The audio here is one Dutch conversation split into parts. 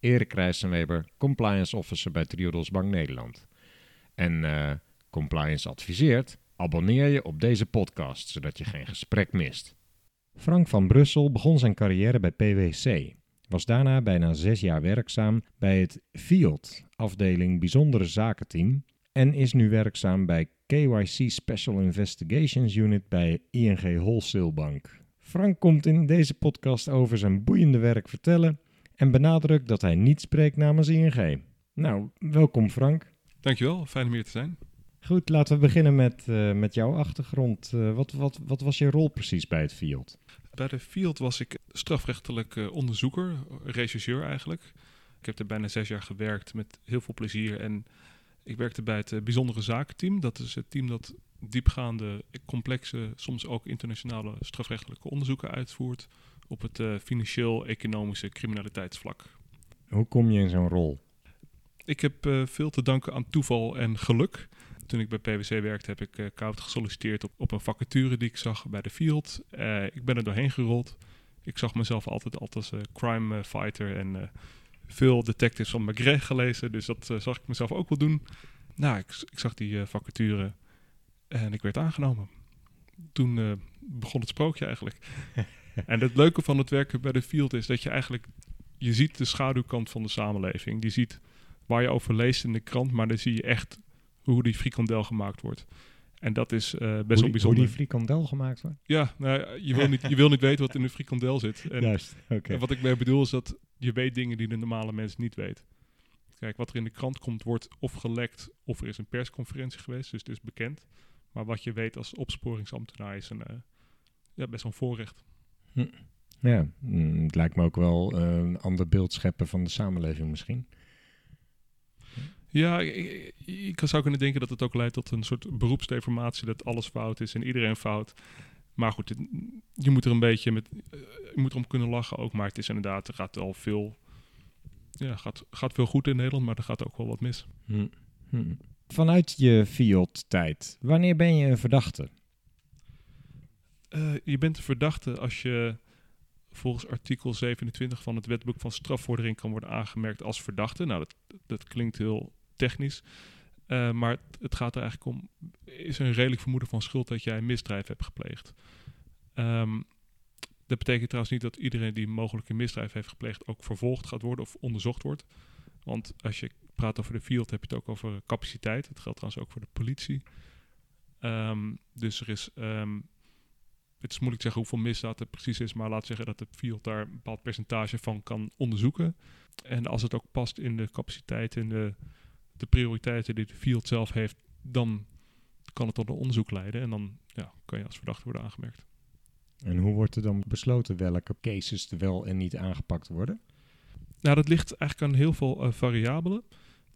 Erik Rijssenweber, compliance officer bij Triodos Bank Nederland. En uh, compliance adviseert, abonneer je op deze podcast, zodat je geen gesprek mist. Frank van Brussel begon zijn carrière bij PwC. Was daarna bijna zes jaar werkzaam bij het FIELD, afdeling Bijzondere Zakenteam, en is nu werkzaam bij KYC Special Investigations Unit bij ING Wholesale Bank. Frank komt in deze podcast over zijn boeiende werk vertellen en benadrukt dat hij niet spreekt namens ING. Nou, welkom Frank. Dankjewel, fijn om hier te zijn. Goed, laten we beginnen met, uh, met jouw achtergrond. Uh, wat, wat, wat was je rol precies bij het Field? Bij de Field was ik strafrechtelijk uh, onderzoeker, rechercheur eigenlijk. Ik heb er bijna zes jaar gewerkt met heel veel plezier. En ik werkte bij het bijzondere zakenteam. Dat is het team dat diepgaande, complexe, soms ook internationale strafrechtelijke onderzoeken uitvoert op het uh, financieel-economische criminaliteitsvlak. Hoe kom je in zo'n rol? Ik heb uh, veel te danken aan toeval en geluk. Toen ik bij PwC werkte, heb ik uh, koud gesolliciteerd op, op een vacature die ik zag bij de Field. ik ben er doorheen gerold. Ik zag mezelf altijd, altijd als crime fighter en veel detectives van McGregor gelezen. Dus dat zag ik mezelf ook wel doen. Nou, ik, ik zag die vacature en ik werd aangenomen. Toen begon het sprookje eigenlijk. en het leuke van het werken bij de field is dat je eigenlijk... Je ziet de schaduwkant van de samenleving. Je ziet waar je over leest in de krant, maar dan zie je echt hoe die frikandel gemaakt wordt. En dat is uh, best wel bijzonder. Hoe die frikandel gemaakt wordt? Ja, nou, je, wil niet, je wil niet weten wat in de frikandel zit. En, Juist, oké. en wat ik mee bedoel is dat je weet dingen die de normale mens niet weet. Kijk, wat er in de krant komt wordt of gelekt of er is een persconferentie geweest, dus het is bekend. Maar wat je weet als opsporingsambtenaar is een, uh, ja, best wel een voorrecht. Hm. Ja, mm, het lijkt me ook wel uh, een ander beeld scheppen van de samenleving misschien. Ja, ik, ik, zou kunnen denken dat het ook leidt tot een soort beroepsdeformatie, dat alles fout is en iedereen fout. Maar goed, je moet er een beetje met, uh, je moet erom kunnen lachen ook. Maar het is inderdaad, er gaat al veel, ja, gaat, gaat veel goed in Nederland, maar er gaat ook wel wat mis. Hm. Hm. Vanuit je Fiat-tijd, wanneer ben je een verdachte? Uh, je bent een verdachte als je volgens artikel 27 van het wetboek van strafvordering kan worden aangemerkt als verdachte. Nou, dat, dat klinkt heel technisch. Uh, maar het, gaat er eigenlijk om, is er een redelijk vermoeden van schuld dat jij een misdrijf hebt gepleegd? Um, dat betekent trouwens niet dat iedereen die mogelijk een misdrijf heeft gepleegd ook vervolgd gaat worden of onderzocht wordt. Want als je praat over de field, heb je het ook over capaciteit. Dat geldt trouwens ook voor de politie. Um, dus er is um, het is moeilijk te zeggen hoeveel misdaad er precies is, maar laat zeggen dat de field daar een bepaald percentage van kan onderzoeken. En als het ook past in de capaciteit en de, de prioriteiten die de field zelf heeft, dan kan het tot een onderzoek leiden en dan ja, kan je als verdachte worden aangemerkt. En hoe wordt er dan besloten welke cases er wel en niet aangepakt worden? Nou, dat ligt eigenlijk aan heel veel uh, variabelen.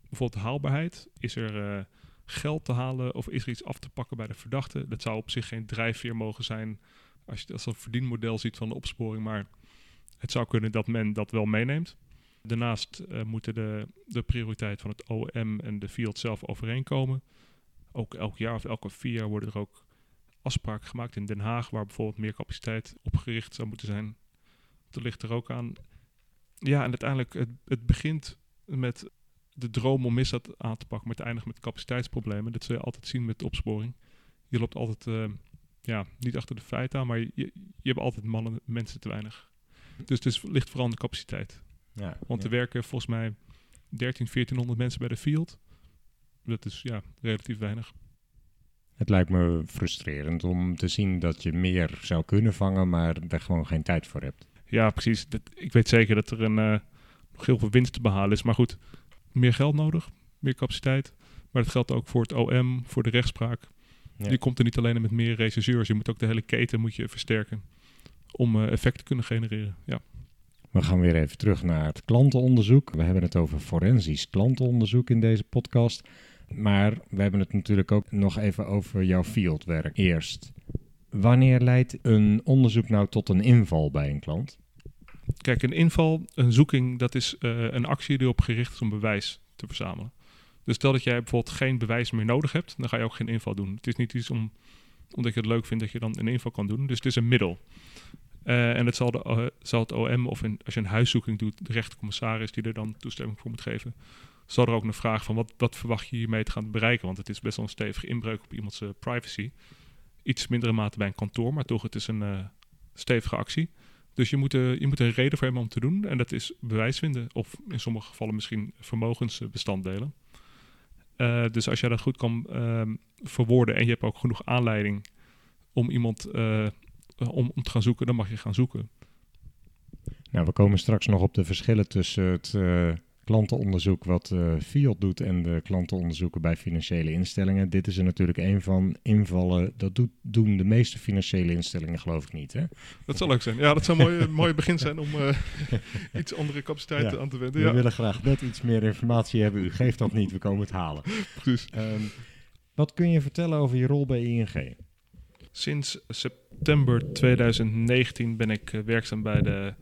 Bijvoorbeeld haalbaarheid. Is er uh, geld te halen of is er iets af te pakken bij de verdachte? Dat zou op zich geen drijfveer mogen zijn als je als een verdienmodel ziet van de opsporing, maar het zou kunnen dat men dat wel meeneemt. Daarnaast uh, moeten de, de prioriteit van het OM en de field zelf overeenkomen. Ook elk jaar of elke vier jaar worden er ook afspraken gemaakt in Den Haag, waar bijvoorbeeld meer capaciteit opgericht zou moeten zijn. Dat ligt er ook aan. Ja, en uiteindelijk, het, het begint met de droom om misdaad aan te pakken, maar het eindigt met capaciteitsproblemen. Dat zul je altijd zien met de opsporing. Je loopt altijd uh, ja, niet achter de feiten aan, maar je, je, hebt altijd mannen, mensen te weinig. Dus het ligt vooral aan de capaciteit. Ja, Want ja. er werken volgens mij 13, 1400 mensen bij de field. Dat is ja, relatief weinig. Het lijkt me frustrerend om te zien dat je meer zou kunnen vangen, maar er gewoon geen tijd voor hebt. Ja, precies. Dat, ik weet zeker dat er een, uh, nog heel veel winst te behalen is. Maar goed, meer geld nodig, meer capaciteit. Maar dat geldt ook voor het OM, voor de rechtspraak. Ja. Je komt er niet alleen met meer rechercheurs, je moet ook de hele keten moet je versterken om uh, effect te kunnen genereren. Ja. We gaan weer even terug naar het klantenonderzoek. We hebben het over forensisch klantenonderzoek in deze podcast. Maar we hebben het natuurlijk ook nog even over jouw fieldwerk eerst. Wanneer leidt een onderzoek nou tot een inval bij een klant? Kijk, een inval, een zoeking, dat is uh, een actie die op gericht is om bewijs te verzamelen. Dus stel dat jij bijvoorbeeld geen bewijs meer nodig hebt, dan ga je ook geen inval doen. Het is niet iets om, omdat je het leuk vindt dat je dan een inval kan doen. Dus het is een middel. Uh, en het zal, de, uh, zal het OM of in, als je een huiszoeking doet, de rechtercommissaris die er dan toestemming voor moet geven, zal er ook een vraag van wat, wat verwacht je hiermee te gaan bereiken? Want het is best wel een stevige inbreuk op iemands privacy. Iets mindere mate bij een kantoor, maar toch, het is een stevige actie. Dus je moet, je moet een reden voor hebben om te doen. En dat is bewijs vinden. Of in sommige gevallen misschien vermogensbestanddelen. Uh, dus als jij dat goed kan uh, verwoorden en je hebt ook genoeg aanleiding om iemand uh, om, om, te gaan zoeken, dan mag je gaan zoeken. Nou, we komen straks nog op de verschillen tussen het klantenonderzoek wat uh, Fiat doet en de klantenonderzoeken bij financiële instellingen. Dit is er natuurlijk een van invallen. Dat doet, doen de meeste financiële instellingen geloof ik niet. Hè? Dat zal leuk zijn. Ja, dat zou een mooie, mooie begin zijn om uh, iets andere capaciteiten aan te wenden. We willen graag net iets meer informatie hebben. U geeft dat niet, we komen het halen. Precies. Um, wat kun je vertellen over je rol bij ING? Sinds september 2019 ben ik werkzaam bij de,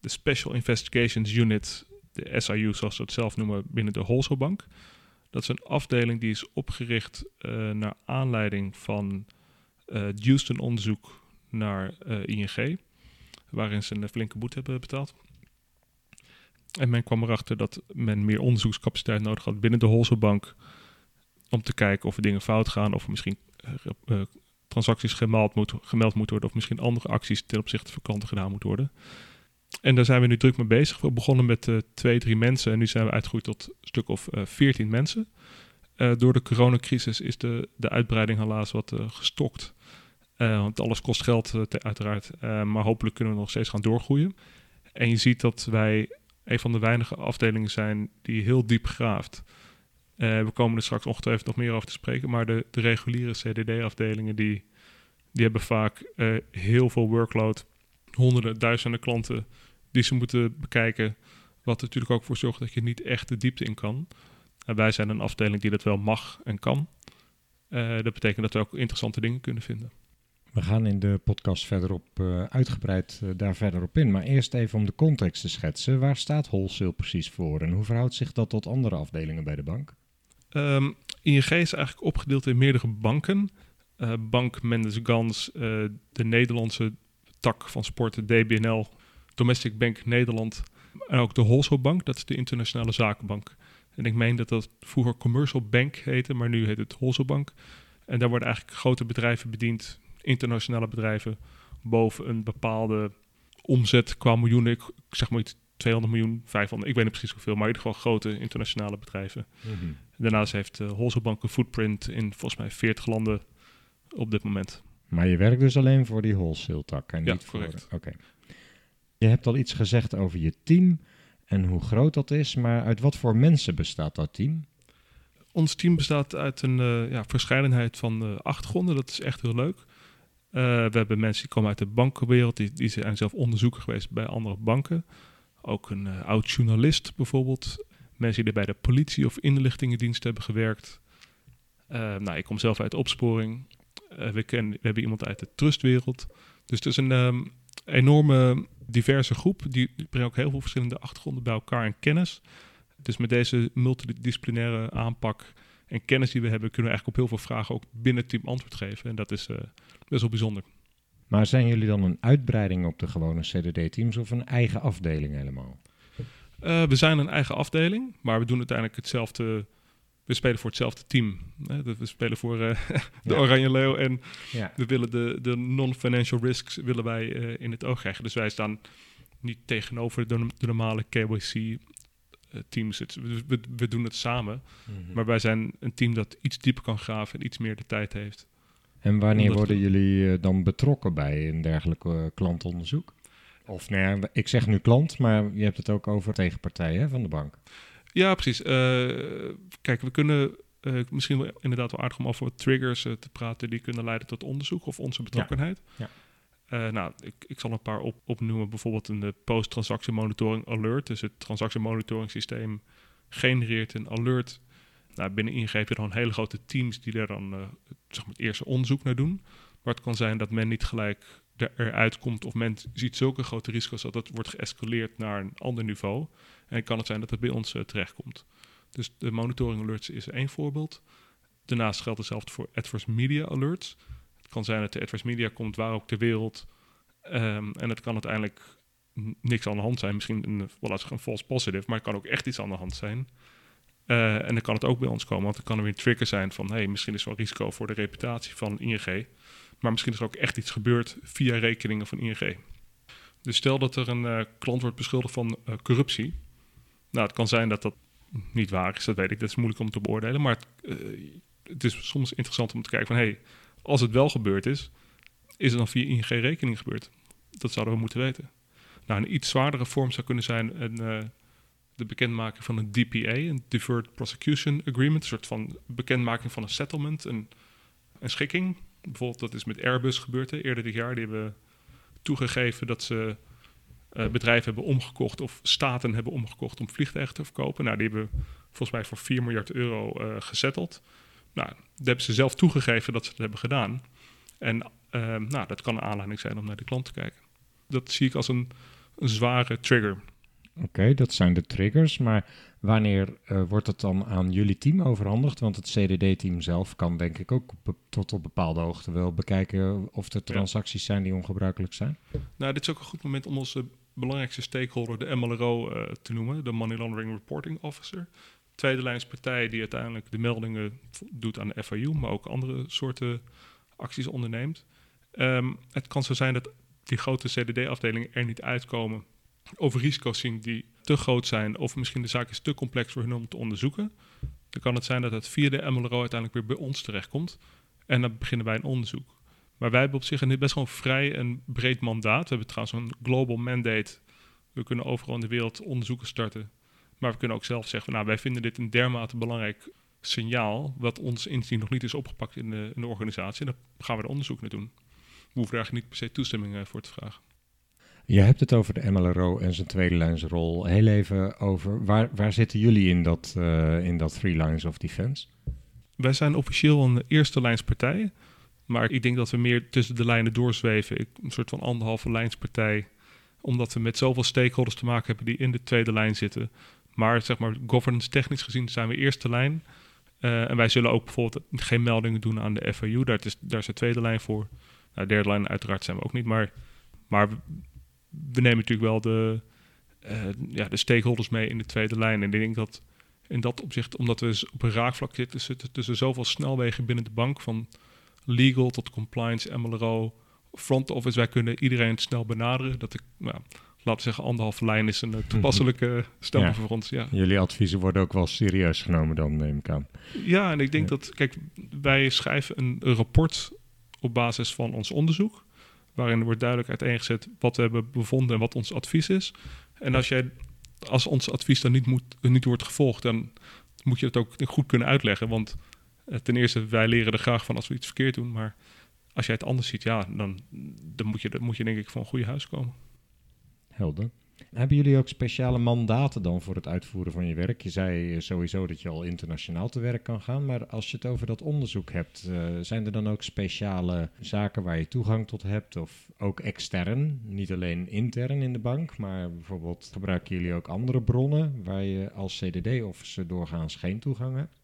de Special Investigations Unit de SIU, zoals ze het zelf noemen, binnen de Wholesale Bank. Dat is een afdeling die is opgericht uh, naar aanleiding van uh, Houston-onderzoek naar uh, ING, waarin ze een flinke boete hebben betaald. En men kwam erachter dat men meer onderzoekscapaciteit nodig had binnen de Wholesale Bank om te kijken of er dingen fout gaan, of er misschien transacties gemeld, gemeld moeten worden, of misschien andere acties ten opzichte van klanten gedaan moeten worden. En daar zijn we nu druk mee bezig. We begonnen met uh, twee, drie mensen en nu zijn we uitgegroeid tot een stuk of uh, veertien mensen. Uh, door de coronacrisis is de, de uitbreiding helaas wat gestokt. want alles kost geld uiteraard. maar hopelijk kunnen we nog steeds gaan doorgroeien. En je ziet dat wij een van de weinige afdelingen zijn die heel diep graaft. we komen er straks ongetwijfeld nog meer over te spreken. Maar de, de reguliere CDD-afdelingen die, die hebben vaak heel veel workload honderden, duizenden klanten die ze moeten bekijken. Wat er natuurlijk ook voor zorgt dat je niet echt de diepte in kan. En wij zijn een afdeling die dat wel mag en kan. Uh, dat betekent dat we ook interessante dingen kunnen vinden. We gaan in de podcast verderop uh, uitgebreid uh, daar verder op in. Maar eerst even om de context te schetsen. Waar staat wholesale precies voor en hoe verhoudt zich dat tot andere afdelingen bij de bank? Um, ING is eigenlijk opgedeeld in meerdere banken. Uh, bank Mendes Gans, de Nederlandse tak van sporten, DBNL, Domestic Bank Nederland en ook de Wholesale Bank, dat is de internationale zakenbank. En ik meen dat dat vroeger Commercial Bank heette, maar nu heet het Wholesale Bank. En daar worden eigenlijk grote bedrijven bediend, internationale bedrijven, boven een bepaalde omzet qua miljoenen. Ik zeg maar iets 200 miljoen, 500, ik weet niet precies hoeveel, maar in ieder geval grote internationale bedrijven. Mm -hmm. Daarnaast heeft de Wholesale Bank een footprint in volgens mij 40 landen op dit moment. Maar je werkt dus alleen voor die wholesale tak en ja, niet correct. voor... Oké. Je hebt al iets gezegd over je team en hoe groot dat is, maar uit wat voor mensen bestaat dat team? Ons team bestaat uit een uh, ja, verscheidenheid van uh, achtergronden. Dat is echt heel leuk. Uh, we hebben mensen die komen uit de bankenwereld, die, die zijn zelf onderzoeker geweest bij andere banken. Ook een oud journalist bijvoorbeeld. Mensen die bij de politie of inlichtingendienst hebben gewerkt. nou, ik kom zelf uit opsporing. We, kennen, we hebben iemand uit de trustwereld. Dus het is een um, enorme diverse groep. Die, die brengt ook heel veel verschillende achtergronden bij elkaar en kennis. Dus met deze multidisciplinaire aanpak en kennis die we hebben, kunnen we eigenlijk op heel veel vragen ook binnen het team antwoord geven. En dat is uh, best wel bijzonder. Maar zijn jullie dan een uitbreiding op de gewone CDD-teams of een eigen afdeling helemaal? Uh, we zijn een eigen afdeling, maar we doen uiteindelijk hetzelfde we spelen voor hetzelfde team. We spelen voor uh, de ja. Oranje Leeuw en ja. we willen de, de non-financial risks willen wij uh, in het oog krijgen. Dus wij staan niet tegenover de, de normale KYC uh, teams. Het, we, we, doen het samen, mm -hmm. maar wij zijn een team dat iets dieper kan graven en iets meer de tijd heeft. En wanneer worden jullie dan betrokken bij een dergelijk klantonderzoek? Of nou ja, ik zeg nu klant, maar je hebt het ook over tegenpartijen van de bank. Ja, precies. Uh, kijk, we kunnen uh, misschien wel inderdaad wel aardig om over triggers uh, te praten die kunnen leiden tot onderzoek of onze betrokkenheid. Ja. Nou, ik, ik zal een paar op, opnoemen. Bijvoorbeeld een post-transactie monitoring alert. Dus het transactie monitoring systeem genereert een alert. Nou, binnen ING heb je dan hele grote teams die daar dan zeg maar het eerste onderzoek naar doen. Maar het kan zijn dat men niet gelijk eruit komt of men ziet zulke grote risico's dat het wordt geëscaleerd naar een ander niveau. En kan het zijn dat het bij ons uh, terechtkomt. Dus de monitoring alerts is één voorbeeld. Daarnaast geldt hetzelfde voor adverse media alerts. Het kan zijn dat de adverse media komt waar ook ter wereld. Um, en het kan uiteindelijk niks aan de hand zijn. Misschien een, een false positive, maar het kan ook echt iets aan de hand zijn. Uh, en dan kan het ook bij ons komen, want dan kan er weer een trigger zijn van... hey, misschien is er wel risico voor de reputatie van ING. Maar misschien is er ook echt iets gebeurd via rekeningen van ING. Dus stel dat er een uh, klant wordt beschuldigd van uh, corruptie. Nou, het kan zijn dat dat niet waar is, dat weet ik. Dat is moeilijk om te beoordelen. Maar het, het is soms interessant om te kijken van... hey, als het wel gebeurd is, is het dan via ING-rekening gebeurd? Dat zouden we moeten weten. Nou, een iets zwaardere vorm zou kunnen zijn een, de bekendmaking van een DPA, een Deferred Prosecution Agreement, een soort van bekendmaking van een settlement, een, een schikking. Bijvoorbeeld, dat is met Airbus gebeurd hè, eerder dit jaar. Die hebben toegegeven dat ze uh, bedrijven hebben omgekocht of staten hebben omgekocht om vliegtuigen te verkopen. Nou, die hebben volgens mij voor 4 miljard euro uh, gezetteld. Nou, daar hebben ze zelf toegegeven dat ze dat hebben gedaan. En nou, dat kan een aanleiding zijn om naar de klant te kijken. Dat zie ik als een een zware trigger. Oké, dat zijn de triggers. Maar wanneer uh, wordt het dan aan jullie team overhandigd? Want het CDD-team zelf kan denk ik ook tot op bepaalde hoogte wel bekijken of er transacties zijn die ongebruikelijk zijn. Nou, dit is ook een goed moment om onze belangrijkste stakeholder, de MLRO, uh, te noemen, de Money Laundering Reporting Officer. Tweede lijnspartij die uiteindelijk de meldingen doet aan de FIU, maar ook andere soorten acties onderneemt. Um, het kan zo zijn dat die grote CDD-afdelingen er niet uitkomen. Of risico's zien die te groot zijn, of misschien de zaak is te complex voor hun om te onderzoeken. Dan kan het zijn dat het via de MLRO uiteindelijk weer bij ons terechtkomt. En dan beginnen wij een onderzoek. Maar wij hebben op zich best wel vrij en breed mandaat. We hebben trouwens een global mandate. We kunnen overal in de wereld onderzoeken starten. Maar we kunnen ook zelf zeggen, nou, wij vinden dit een dermate belangrijk signaal, wat ons inzien nog niet is opgepakt in de, in de organisatie. En daar gaan we er onderzoek naar doen we hoeven daar niet per se toestemming eh, voor te vragen. Je hebt het over de MLRO en zijn tweede lijnsrol. Heel even over, waar, waar zitten jullie in dat, uh, in dat Three Lines of Defense? Wij zijn officieel een eerste lijnspartij. Maar ik denk dat we meer tussen de lijnen doorzweven. Ik, een soort van anderhalve lijnspartij. Omdat we met zoveel stakeholders te maken hebben die in de tweede lijn zitten. Maar zeg maar, governance technisch gezien zijn we eerste lijn. Uh, en wij zullen ook bijvoorbeeld geen meldingen doen aan de FAU. Daar is, daar is de tweede lijn voor. Nou, derde lijn uiteraard zijn we ook niet, maar, maar we, nemen natuurlijk wel de, uh, ja, de stakeholders mee in de tweede lijn. En ik denk dat in dat opzicht, omdat we op een raakvlak zitten, zitten tussen zoveel snelwegen binnen de bank, van legal tot compliance, MLRO, front office, wij kunnen iedereen snel benaderen. Dat ik, nou, laten we zeggen, anderhalve lijn is een eh, toepasselijke stem ja. voor ons. Ja. Jullie adviezen worden ook wel serieus genomen dan, neem ik aan. Ja, en ik denk dat, kijk, wij schrijven een, een rapport op basis van ons onderzoek. Waarin wordt duidelijk uiteengezet wat we hebben bevonden en wat ons advies is. En als, jij, als ons advies dan niet, moet, niet wordt gevolgd, dan moet je het ook goed kunnen uitleggen. Want eh, ten eerste, wij leren er graag van als we iets verkeerd doen. Maar als jij het anders ziet, ja, dan, dan, moet, je, dan moet je denk ik van een goede huis komen. Helder. Hebben jullie ook speciale mandaten dan voor het uitvoeren van je werk? Je zei sowieso dat je al internationaal te werk kan gaan, maar als je het over dat onderzoek hebt, uh, zijn er dan ook speciale zaken waar je toegang tot hebt of ook extern, niet alleen intern in de bank, maar bijvoorbeeld gebruiken jullie ook andere bronnen waar je als CDD-officer doorgaans geen toegang hebt?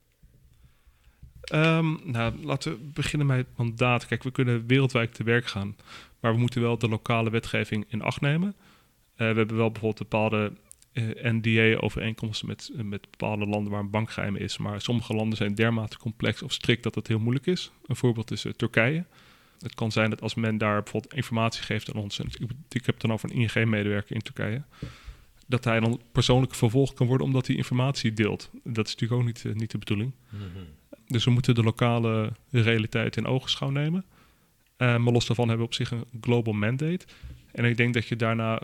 Um, nou, laten we beginnen met het mandaat. Kijk, we kunnen wereldwijd te werk gaan, maar we moeten wel de lokale wetgeving in acht nemen. Eh, we hebben wel bijvoorbeeld bepaalde uh, NDA-overeenkomsten met, met bepaalde landen waar een bankgeheim is. Maar sommige landen zijn dermate complex of strikt dat het heel moeilijk is. Een voorbeeld is Turkije. Het kan zijn dat als men daar bijvoorbeeld informatie geeft aan ons, en ik, ik heb het dan over een ING-medewerker in Turkije, dat hij dan persoonlijk vervolgd kan worden omdat hij informatie deelt. Dat is natuurlijk ook niet, niet de bedoeling. Mhm. Dus we moeten de lokale realiteit in ogenschouw nemen. maar los daarvan hebben we op zich een global mandate. En ik denk dat je daarna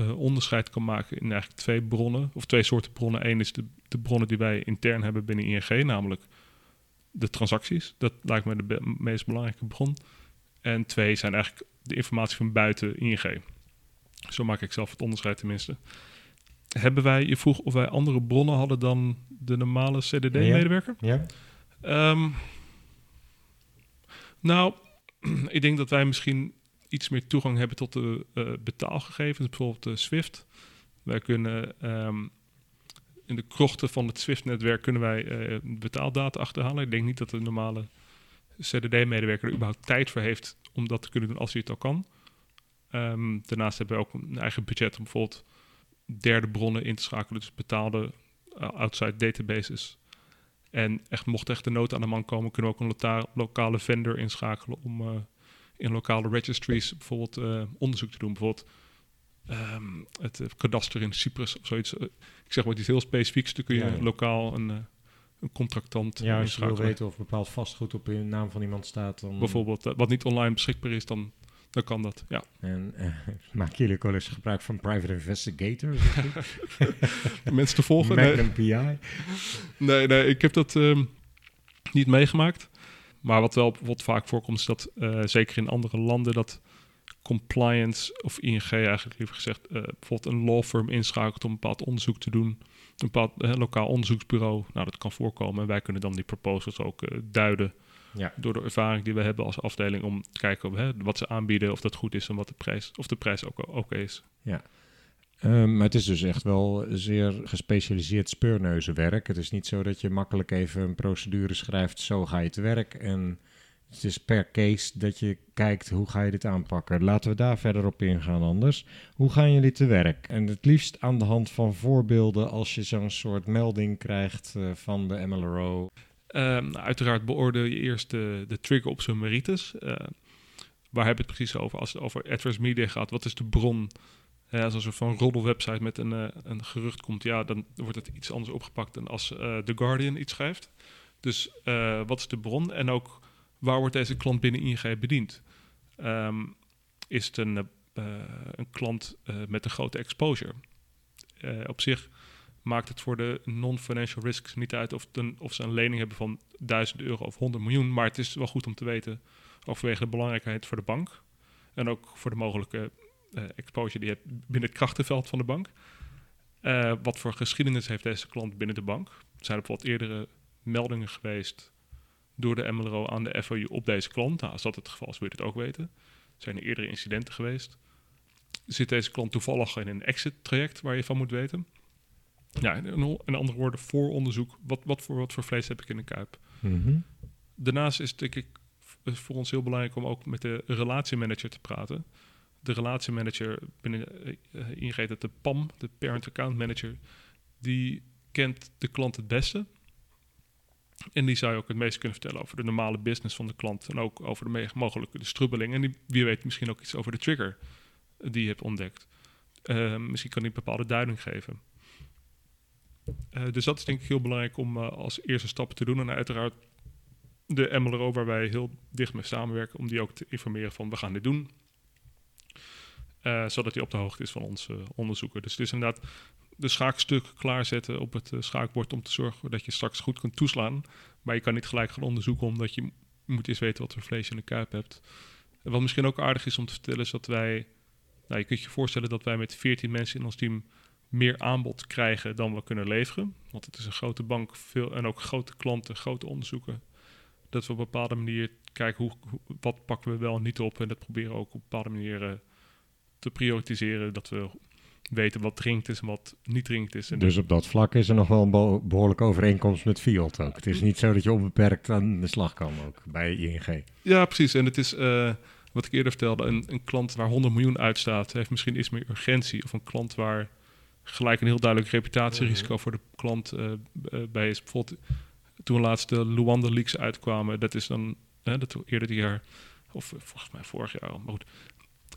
uh, onderscheid kan maken in eigenlijk twee bronnen, of twee soorten bronnen. Eén is de, de bronnen die wij intern hebben binnen ING, namelijk de transacties. Dat lijkt me de meest belangrijke bron. En twee zijn eigenlijk de informatie van buiten ING. Zo maak ik zelf het onderscheid tenminste. Hebben wij, je vroeg of wij andere bronnen hadden dan de normale CDD-medewerker? Ja? Ehm, nou, ik denk dat wij misschien iets meer toegang hebben tot de uh, betaalgegevens, bijvoorbeeld de SWIFT. Wij kunnen ehm, in de krochten van het SWIFT-netwerk kunnen wij uh, betaaldata achterhalen. Ik denk niet dat de normale CDD-medewerker er überhaupt tijd voor heeft om dat te kunnen doen als hij het al kan. Ehm, daarnaast hebben we ook een eigen budget om bijvoorbeeld derde bronnen in te schakelen, dus betaalde outside databases. En echt, mocht echt de nood aan de man komen, kunnen we ook een lokale vendor inschakelen om in lokale registries bijvoorbeeld uh, onderzoek te doen. Bijvoorbeeld um, het kadaster in Cyprus of zoiets. ik zeg maar iets heel specifieks, dan kun je ja. lokaal een, een contractant Ja, als je wil weten of bepaald vastgoed op de naam van iemand staat. Dan... Bijvoorbeeld, wat niet online beschikbaar is, dan dan kan dat, ja. En uh, maken jullie ook wel eens gebruik van private investigators? Mensen te volgen? Magnum nee. PI? Nee, nee, ik heb dat um, niet meegemaakt. Maar wat wel wat vaak voorkomt is dat, uh, zeker in andere landen, dat compliance of ING eigenlijk liever gezegd, uh, bijvoorbeeld een law firm inschakelt om een bepaald onderzoek te doen. Een bepaald lokaal onderzoeksbureau. Nou, dat kan voorkomen. En wij kunnen dan die proposals ook duiden ja. Door de ervaring die we hebben als afdeling om te kijken hè, wat ze aanbieden, of dat goed is en wat de prijs, of de prijs ook oké is. Ja. Um, maar het is dus echt wel zeer gespecialiseerd speurneuzenwerk. Het is niet zo dat je makkelijk even een procedure schrijft, zo ga je te werk. En het is per case dat je kijkt hoe ga je dit aanpakken. Laten we daar verder op ingaan anders. Hoe gaan jullie te werk? En het liefst aan de hand van voorbeelden als je zo'n soort melding krijgt uh, van de MLRO. Um, uiteraard beoordeel je eerst de, de trigger op zijn merites. Uh, waar heb je het precies over? Als het over adverse media gaat, wat is de bron? Uh, als een soort van roddelwebsite met een, uh, een gerucht komt, ja, dan wordt het iets anders opgepakt dan als The Guardian iets schrijft. Dus wat is de bron? En ook waar wordt deze klant binnen ING bediend? Um, is het een, een klant met een grote exposure? op zich maakt het voor de non-financial risks niet uit of, of ze een lening hebben van 1000 euro of 100 miljoen. Maar het is wel goed om te weten overwege de belangrijkheid voor de bank. En ook voor de mogelijke exposure die je hebt binnen het krachtenveld van de bank. Uh, wat voor geschiedenis heeft deze klant binnen de bank? Er zijn er bijvoorbeeld eerdere meldingen geweest door de MLRO aan de FOU op deze klant. Nou, als dat het geval is, wil je het ook weten. Zijn er eerdere incidenten geweest. Zit deze klant toevallig in een exit-traject waar je van moet weten? Ja, in, andere woorden, vooronderzoek. Wat, wat, voor, wat voor vlees heb ik in de kuip? Mhm. Daarnaast is het denk ik voor ons heel belangrijk om ook met de relatiemanager te praten. De relatiemanager binnen uh, dat de PAM, de Parent Account Manager, die kent de klant het beste. En die zou je ook het meest kunnen vertellen over de normale business van de klant. En ook over de mogelijke de. En wie weet misschien ook iets over de trigger die je hebt ontdekt. Misschien kan die bepaalde duiding geven. Dus dat is denk ik heel belangrijk om als eerste stap te doen. En uiteraard de MLRO waar wij heel dicht mee samenwerken, om die ook te informeren van we gaan dit doen. Uh, zodat hij op de hoogte is van onze onderzoeken. Dus het is inderdaad de schaakstuk klaarzetten op het schaakbord om te zorgen dat je straks goed kunt toeslaan. Maar je kan niet gelijk gaan onderzoeken omdat je moet eerst weten wat voor vlees in de kuip hebt. Wat misschien ook aardig is om te vertellen is dat wij, nou je kunt je voorstellen dat wij met 14 mensen in ons team meer aanbod krijgen dan we kunnen leveren. Want het is een grote bank veel, en ook grote klanten, grote onderzoeken. Dat we op een bepaalde manier kijken hoe, wat pakken we wel niet op. En dat proberen ook op bepaalde manier te prioritiseren. Dat we weten wat drinkt is en wat niet drinkt is. En dus op dat vlak is er nog wel een behoorlijke overeenkomst met Fiat ook. Het is niet zo dat je onbeperkt aan de slag kan ook bij ING. Ja, precies. En het is... Uh, wat ik eerder vertelde, een, een klant waar 100 miljoen uitstaat, heeft misschien iets meer urgentie. Of een klant waar gelijk een heel duidelijk reputatierisico voor de klant uh, bij is. Bijvoorbeeld toen laatst de Luanda leaks uitkwamen, dat is dan uh, dat eerder dit jaar, of volgens mij vorig jaar al, maar goed,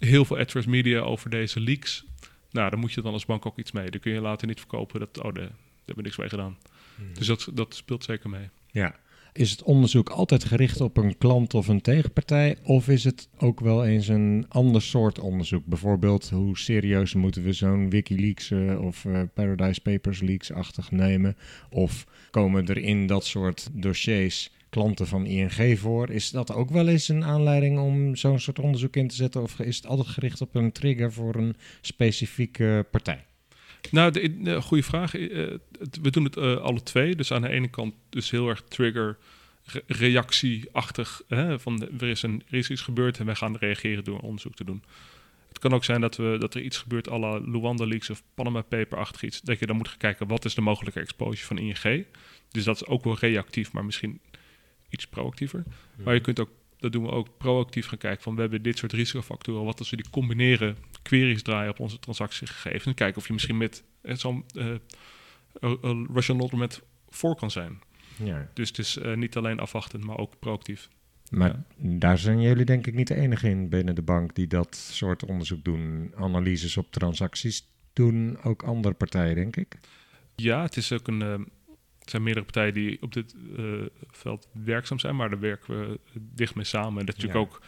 heel veel adverse media over deze leaks. Nou, dan moet je dan als bank ook iets mee. Dan kun je later niet verkopen dat, oh, daar hebben we niks mee gedaan. Hmm. Dus dat, dat speelt zeker mee. Ja, is het onderzoek altijd gericht op een klant of een tegenpartij? Of is het ook wel eens een ander soort onderzoek? Bijvoorbeeld, hoe serieus moeten we zo'n Wikileaks uh, of uh, Paradise Papers leaks-achtig nemen? Of komen er in dat soort dossiers klanten van ING voor. Is dat ook wel eens een aanleiding om zo'n soort onderzoek in te zetten? Of is het altijd gericht op een trigger voor een specifieke partij? Nou, de, de goede vraag. Eh, we doen het eh, alle twee. Dus aan de ene kant dus heel erg trigger re- reactieachtig. Hè, van er, is een, er is iets gebeurd en wij gaan reageren door onderzoek te doen. Het kan ook zijn dat, we, dat er iets gebeurt la Luanda Leaks of Panama Paper-achtig iets. Dat je dan moet gaan kijken wat is de mogelijke exposure van ING. Dus dat is ook wel reactief, maar misschien iets proactiever. Maar je kunt ook, dat doen we ook proactief gaan kijken van we hebben dit soort risicofactoren. Wat als we die combineren, queries draaien op onze transactiegegevens. En kijken of je misschien met eh, zo'n eh, een- een rational met voor kan zijn. Ja. Dus het is eh, niet alleen afwachtend, maar ook proactief. Maar daar zijn jullie denk ik niet de enige in binnen de bank die dat soort onderzoek doen. Analyses op transacties doen ook andere partijen, denk ik. Ja, het is ook een. Er zijn meerdere partijen die op dit eh, veld werkzaam zijn, maar daar werken we dicht mee samen. En dat is natuurlijk Ja. ook.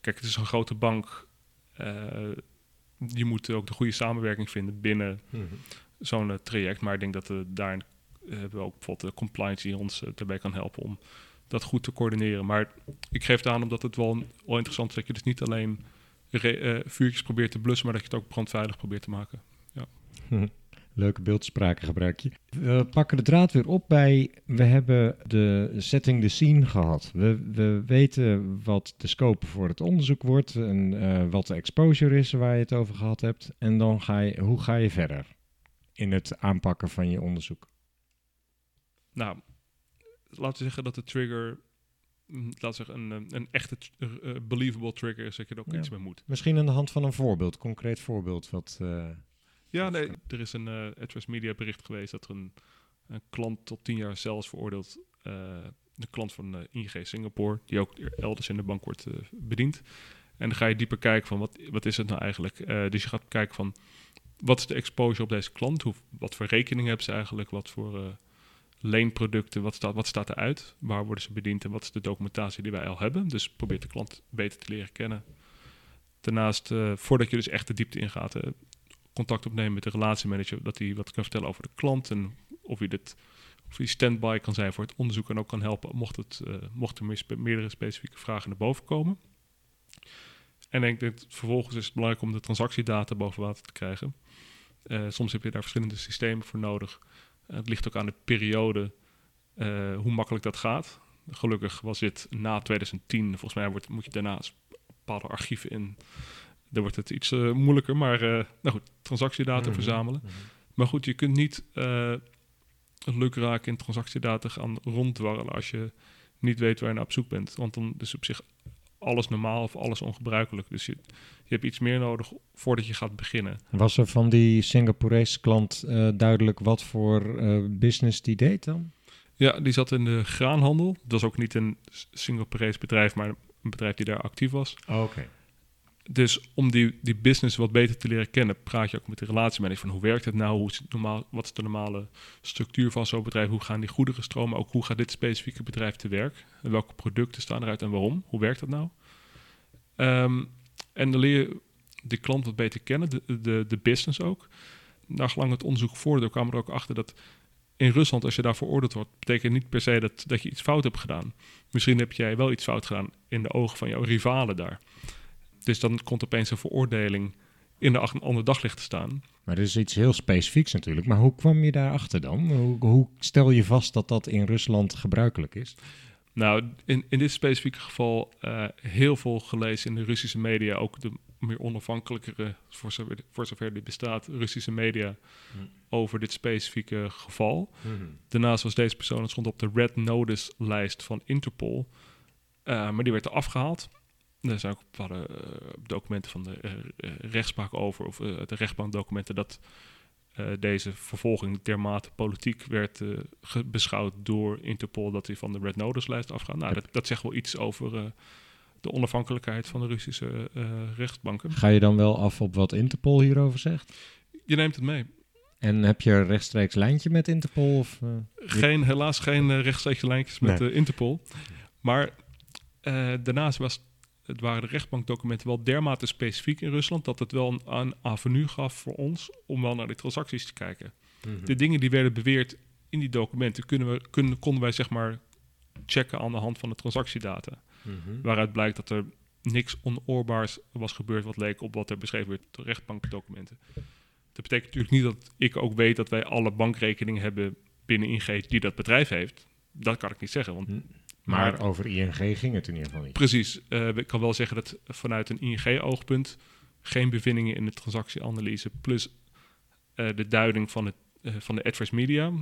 Kijk, het is een grote bank. eh, je moet ook de goede samenwerking vinden binnen zo'n eh, traject. Maar ik denk dat we daarin hebben we ook bijvoorbeeld de compliance die ons daarbij kan helpen om dat goed te coördineren. Maar ik geef het aan omdat het wel, wel interessant is dat je dus niet alleen vuurtjes probeert te blussen, maar dat je het ook brandveilig probeert te maken. Leuke beeldspraken gebruik je. We pakken de draad weer op bij. We hebben de setting the scene gehad. We, we weten wat de scope voor het onderzoek wordt en eh, wat de exposure is waar je het over gehad hebt. En dan ga je, hoe ga je verder in het aanpakken van je onderzoek? Nou, laten we zeggen dat de trigger, mm, we zeggen, een, eh, een echte eh, believable trigger is, dat je er ook Ja. iets mee moet. Misschien aan de hand van een voorbeeld, concreet voorbeeld. Wat, Ja, nee, er is een uh, Media bericht geweest dat er een, een klant tot 10 jaar cel is veroordeeld. eh, de klant van eh, ING Singapore, die ook elders in de bank wordt eh, bediend. En dan ga je dieper kijken van wat, wat is het nou eigenlijk. Eh, dus je gaat kijken van wat is de exposure op deze klant? Hoe, wat voor rekening hebben ze eigenlijk? Wat voor eh, leenproducten? Wat staat, wat staat eruit? Waar worden ze bediend? En wat is de documentatie die wij al hebben? Dus probeer de klant beter te leren kennen. Daarnaast, eh, voordat je dus echt de diepte ingaat, eh, contact opnemen met de relatiemanager, dat hij wat kan vertellen over de klant en of hij dit of hij standby kan zijn voor het onderzoek en ook kan helpen mocht, het, uh, mocht er meer meerdere specifieke vragen naar boven komen. En denk dat vervolgens is het belangrijk om de transactiedata boven water te krijgen. Uh, soms heb je daar verschillende systemen voor nodig. Het ligt ook aan de periode uh, hoe makkelijk dat gaat. Gelukkig was dit na 2010. Volgens mij wordt, moet je daarna bepaalde archieven in dan wordt het iets uh, moeilijker. Maar uh, nou goed, transactiedata mm -hmm. verzamelen. Mm -hmm. Maar goed, je kunt niet uh, lukraak in transactiedata gaan ronddwarrelen als je niet weet waar je naar op zoek bent. Want dan is op zich alles normaal of alles ongebruikelijk. Dus je, je hebt iets meer nodig voordat je gaat beginnen. Was er van die Singaporese klant duidelijk wat voor business die deed dan? Ja, die zat in de graanhandel. Dat was ook niet een Singaporese bedrijf, maar een bedrijf die daar actief was. Oh, Oké. Okay. Dus om die, die business wat beter te leren kennen, praat je ook met de relatiemanager van hoe werkt het nou, hoe is het normaal, wat is de normale structuur van zo'n bedrijf, hoe gaan die goederen stromen, ook hoe gaat dit specifieke bedrijf te werk, welke producten staan eruit en waarom, hoe werkt dat nou? Um, en dan leer je de klant wat beter kennen, de, de, business ook. Nagelang het onderzoek voordeel kwamen we er ook achter dat in Rusland, als je daar veroordeeld wordt, betekent niet per se dat, dat je iets fout hebt gedaan. Misschien heb jij wel iets fout gedaan in de ogen van jouw rivalen daar. Dus dan komt opeens een veroordeling in de ander daglicht te staan. Maar dat is iets heel specifieks natuurlijk. Maar hoe kwam je daarachter dan? Hoe, hoe stel je vast dat dat in Rusland gebruikelijk is? Nou, in, in dit specifieke geval uh, heel veel gelezen in de Russische media. Ook de meer onafhankelijkere, voor zover, voor zover die bestaat, Russische media. Hmm. Over dit specifieke geval. Hmm. Daarnaast was deze persoon, het stond op de Red Notice lijst van Interpol. Uh, maar die werd er afgehaald. Er zijn ook bepaalde documenten van de uh, rechtspraak over, of uh, de rechtbankdocumenten, dat deze vervolging dermate politiek werd beschouwd door Interpol, dat hij van de Red Notice-lijst afgaat. Nou, dat, dat zegt wel iets over de onafhankelijkheid van de Russische rechtsbanken. Ga je dan wel af op wat Interpol hierover zegt? Je neemt het mee. En heb je een rechtstreeks lijntje met Interpol? Of, geen, helaas geen rechtstreeks lijntjes met nee. Interpol. Maar daarnaast was het waren de rechtbankdocumenten wel dermate specifiek in Rusland dat het wel een, een avenue gaf voor ons om wel naar die transacties te kijken. Mm -hmm. De dingen die werden beweerd in die documenten kunnen we, kunnen, konden wij zeg maar checken aan de hand van de transactiedata. Mhm. Waaruit blijkt dat er niks onoorbaars was gebeurd wat leek op wat er beschreven werd door rechtbankdocumenten. Dat betekent natuurlijk niet dat ik ook weet dat wij alle bankrekeningen hebben binnen ING die dat bedrijf heeft. Dat kan ik niet zeggen. Want Hm. Maar over ING ging het in ieder geval niet. precies, eh, ik kan wel zeggen dat vanuit een ING-oogpunt geen bevindingen in de transactieanalyse plus eh, de duiding van, het, eh, van de adverse media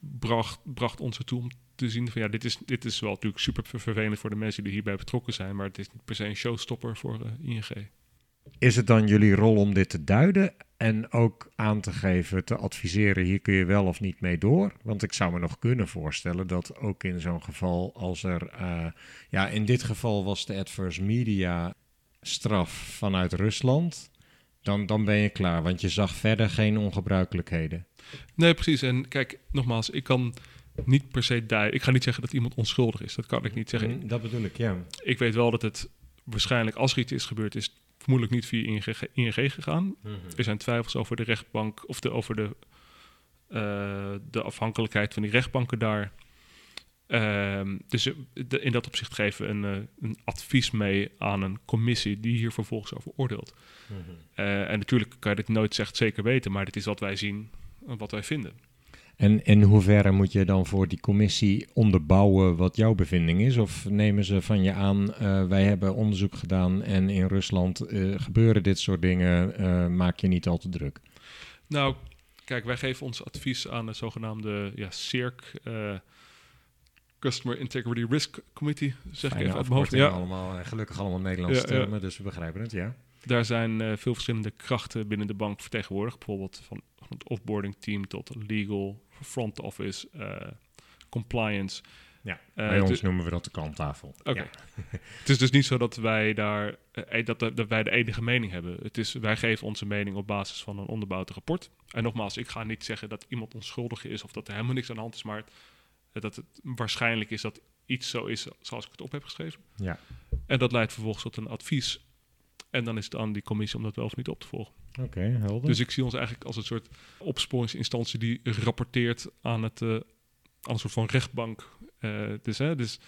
bracht, bracht ons ertoe om te zien van ja, dit is, dit is wel natuurlijk super ver- vervelend voor de mensen die hierbij betrokken zijn, maar het is niet per se een showstopper voor ING. Is het dan jullie rol om dit te duiden en ook aan te geven, te adviseren, hier kun je wel of niet mee door? Want ik zou me nog kunnen voorstellen dat ook in zo'n geval, als er, eh, ja, in dit geval was de adverse media straf vanuit Rusland, dan, dan ben je klaar, want je zag verder geen ongebruikelijkheden. Nee, precies. En kijk, nogmaals, ik kan niet per se duiden. Ik ga niet zeggen dat iemand onschuldig is. Dat kan ik niet zeggen. Mm, Dat bedoel ik, ja. Ik weet wel dat het waarschijnlijk, als er iets is gebeurd, is vermoedelijk niet via ING, ING gegaan. Er zijn twijfels over de rechtbank of de, over de, eh, de afhankelijkheid van die rechtbanken daar. Ehm, dus de- in dat opzicht geven we een, eh, een advies mee aan een commissie die hier vervolgens over oordeelt. Eh, en natuurlijk kan je dit nooit echt zeker weten, maar dit is wat wij zien en wat wij vinden. En in hoeverre moet je dan voor die commissie onderbouwen wat jouw bevinding is? Of nemen ze van je aan, eh, wij hebben onderzoek gedaan en in Rusland eh, gebeuren dit soort dingen, eh, maak je niet al te druk? Nou, kijk, wij geven ons advies aan de zogenaamde ja, CIRC, Customer Integrity Risk Committee, zeg ik even uit mijn hoofd. Ja, allemaal, eh, gelukkig allemaal Nederlandse Ja, termen, dus we begrijpen het, ja. daar zijn eh, veel verschillende krachten binnen de bank vertegenwoordigd. Bijvoorbeeld van, van het offboarding team tot legal, front office, eh, compliance. Ja, Bij ons noemen we dat de kanttafel. Oké. Ja. Het is dus niet zo dat wij daar dat, dat wij de enige mening hebben. Het is, wij geven onze mening op basis van een onderbouwd rapport. En nogmaals, ik ga niet zeggen dat iemand onschuldig is of dat er helemaal niks aan de hand is, maar dat het waarschijnlijk is dat iets zo is zoals ik het op heb geschreven. Ja. En dat leidt vervolgens tot een advies. En dan is het aan die commissie om dat wel of niet op te volgen. Oké, helder. Dus ik zie ons eigenlijk als een soort opsporingsinstantie die rapporteert aan, het, eh, aan een soort van rechtbank. Eh, dus, hè, dus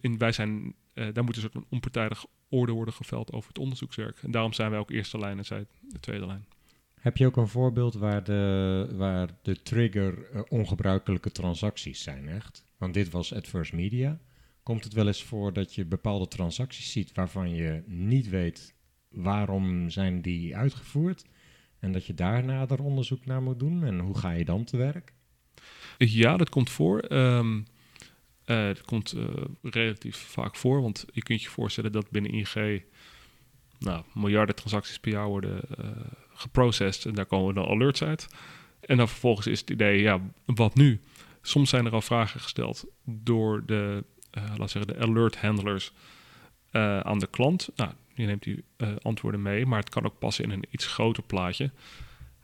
in, wij zijn, eh, daar moet een soort een onpartijdig orde worden geveld over het onderzoekswerk. En daarom zijn wij ook eerste lijn en zij de tweede lijn. Heb je ook een voorbeeld waar de, waar de trigger eh, ongebruikelijke transacties zijn, echt? Want dit was adverse media. Komt het wel eens voor dat je bepaalde transacties ziet waarvan je niet weet waarom zijn die uitgevoerd? En dat je daar nader onderzoek naar moet doen? En hoe ga je dan te werk? Ja, dat komt voor. Ehm eh, dat komt eh, relatief vaak voor, want je kunt je voorstellen dat binnen ING nou, miljarden transacties per jaar worden eh geprocessed en daar komen dan alerts uit. En dan vervolgens is het idee, ja, wat nu? Soms zijn er al vragen gesteld door de, eh laat zeggen, de alert handlers eh, aan de klant. Nou, je neemt die eh, antwoorden mee, maar het kan ook passen in een iets groter plaatje.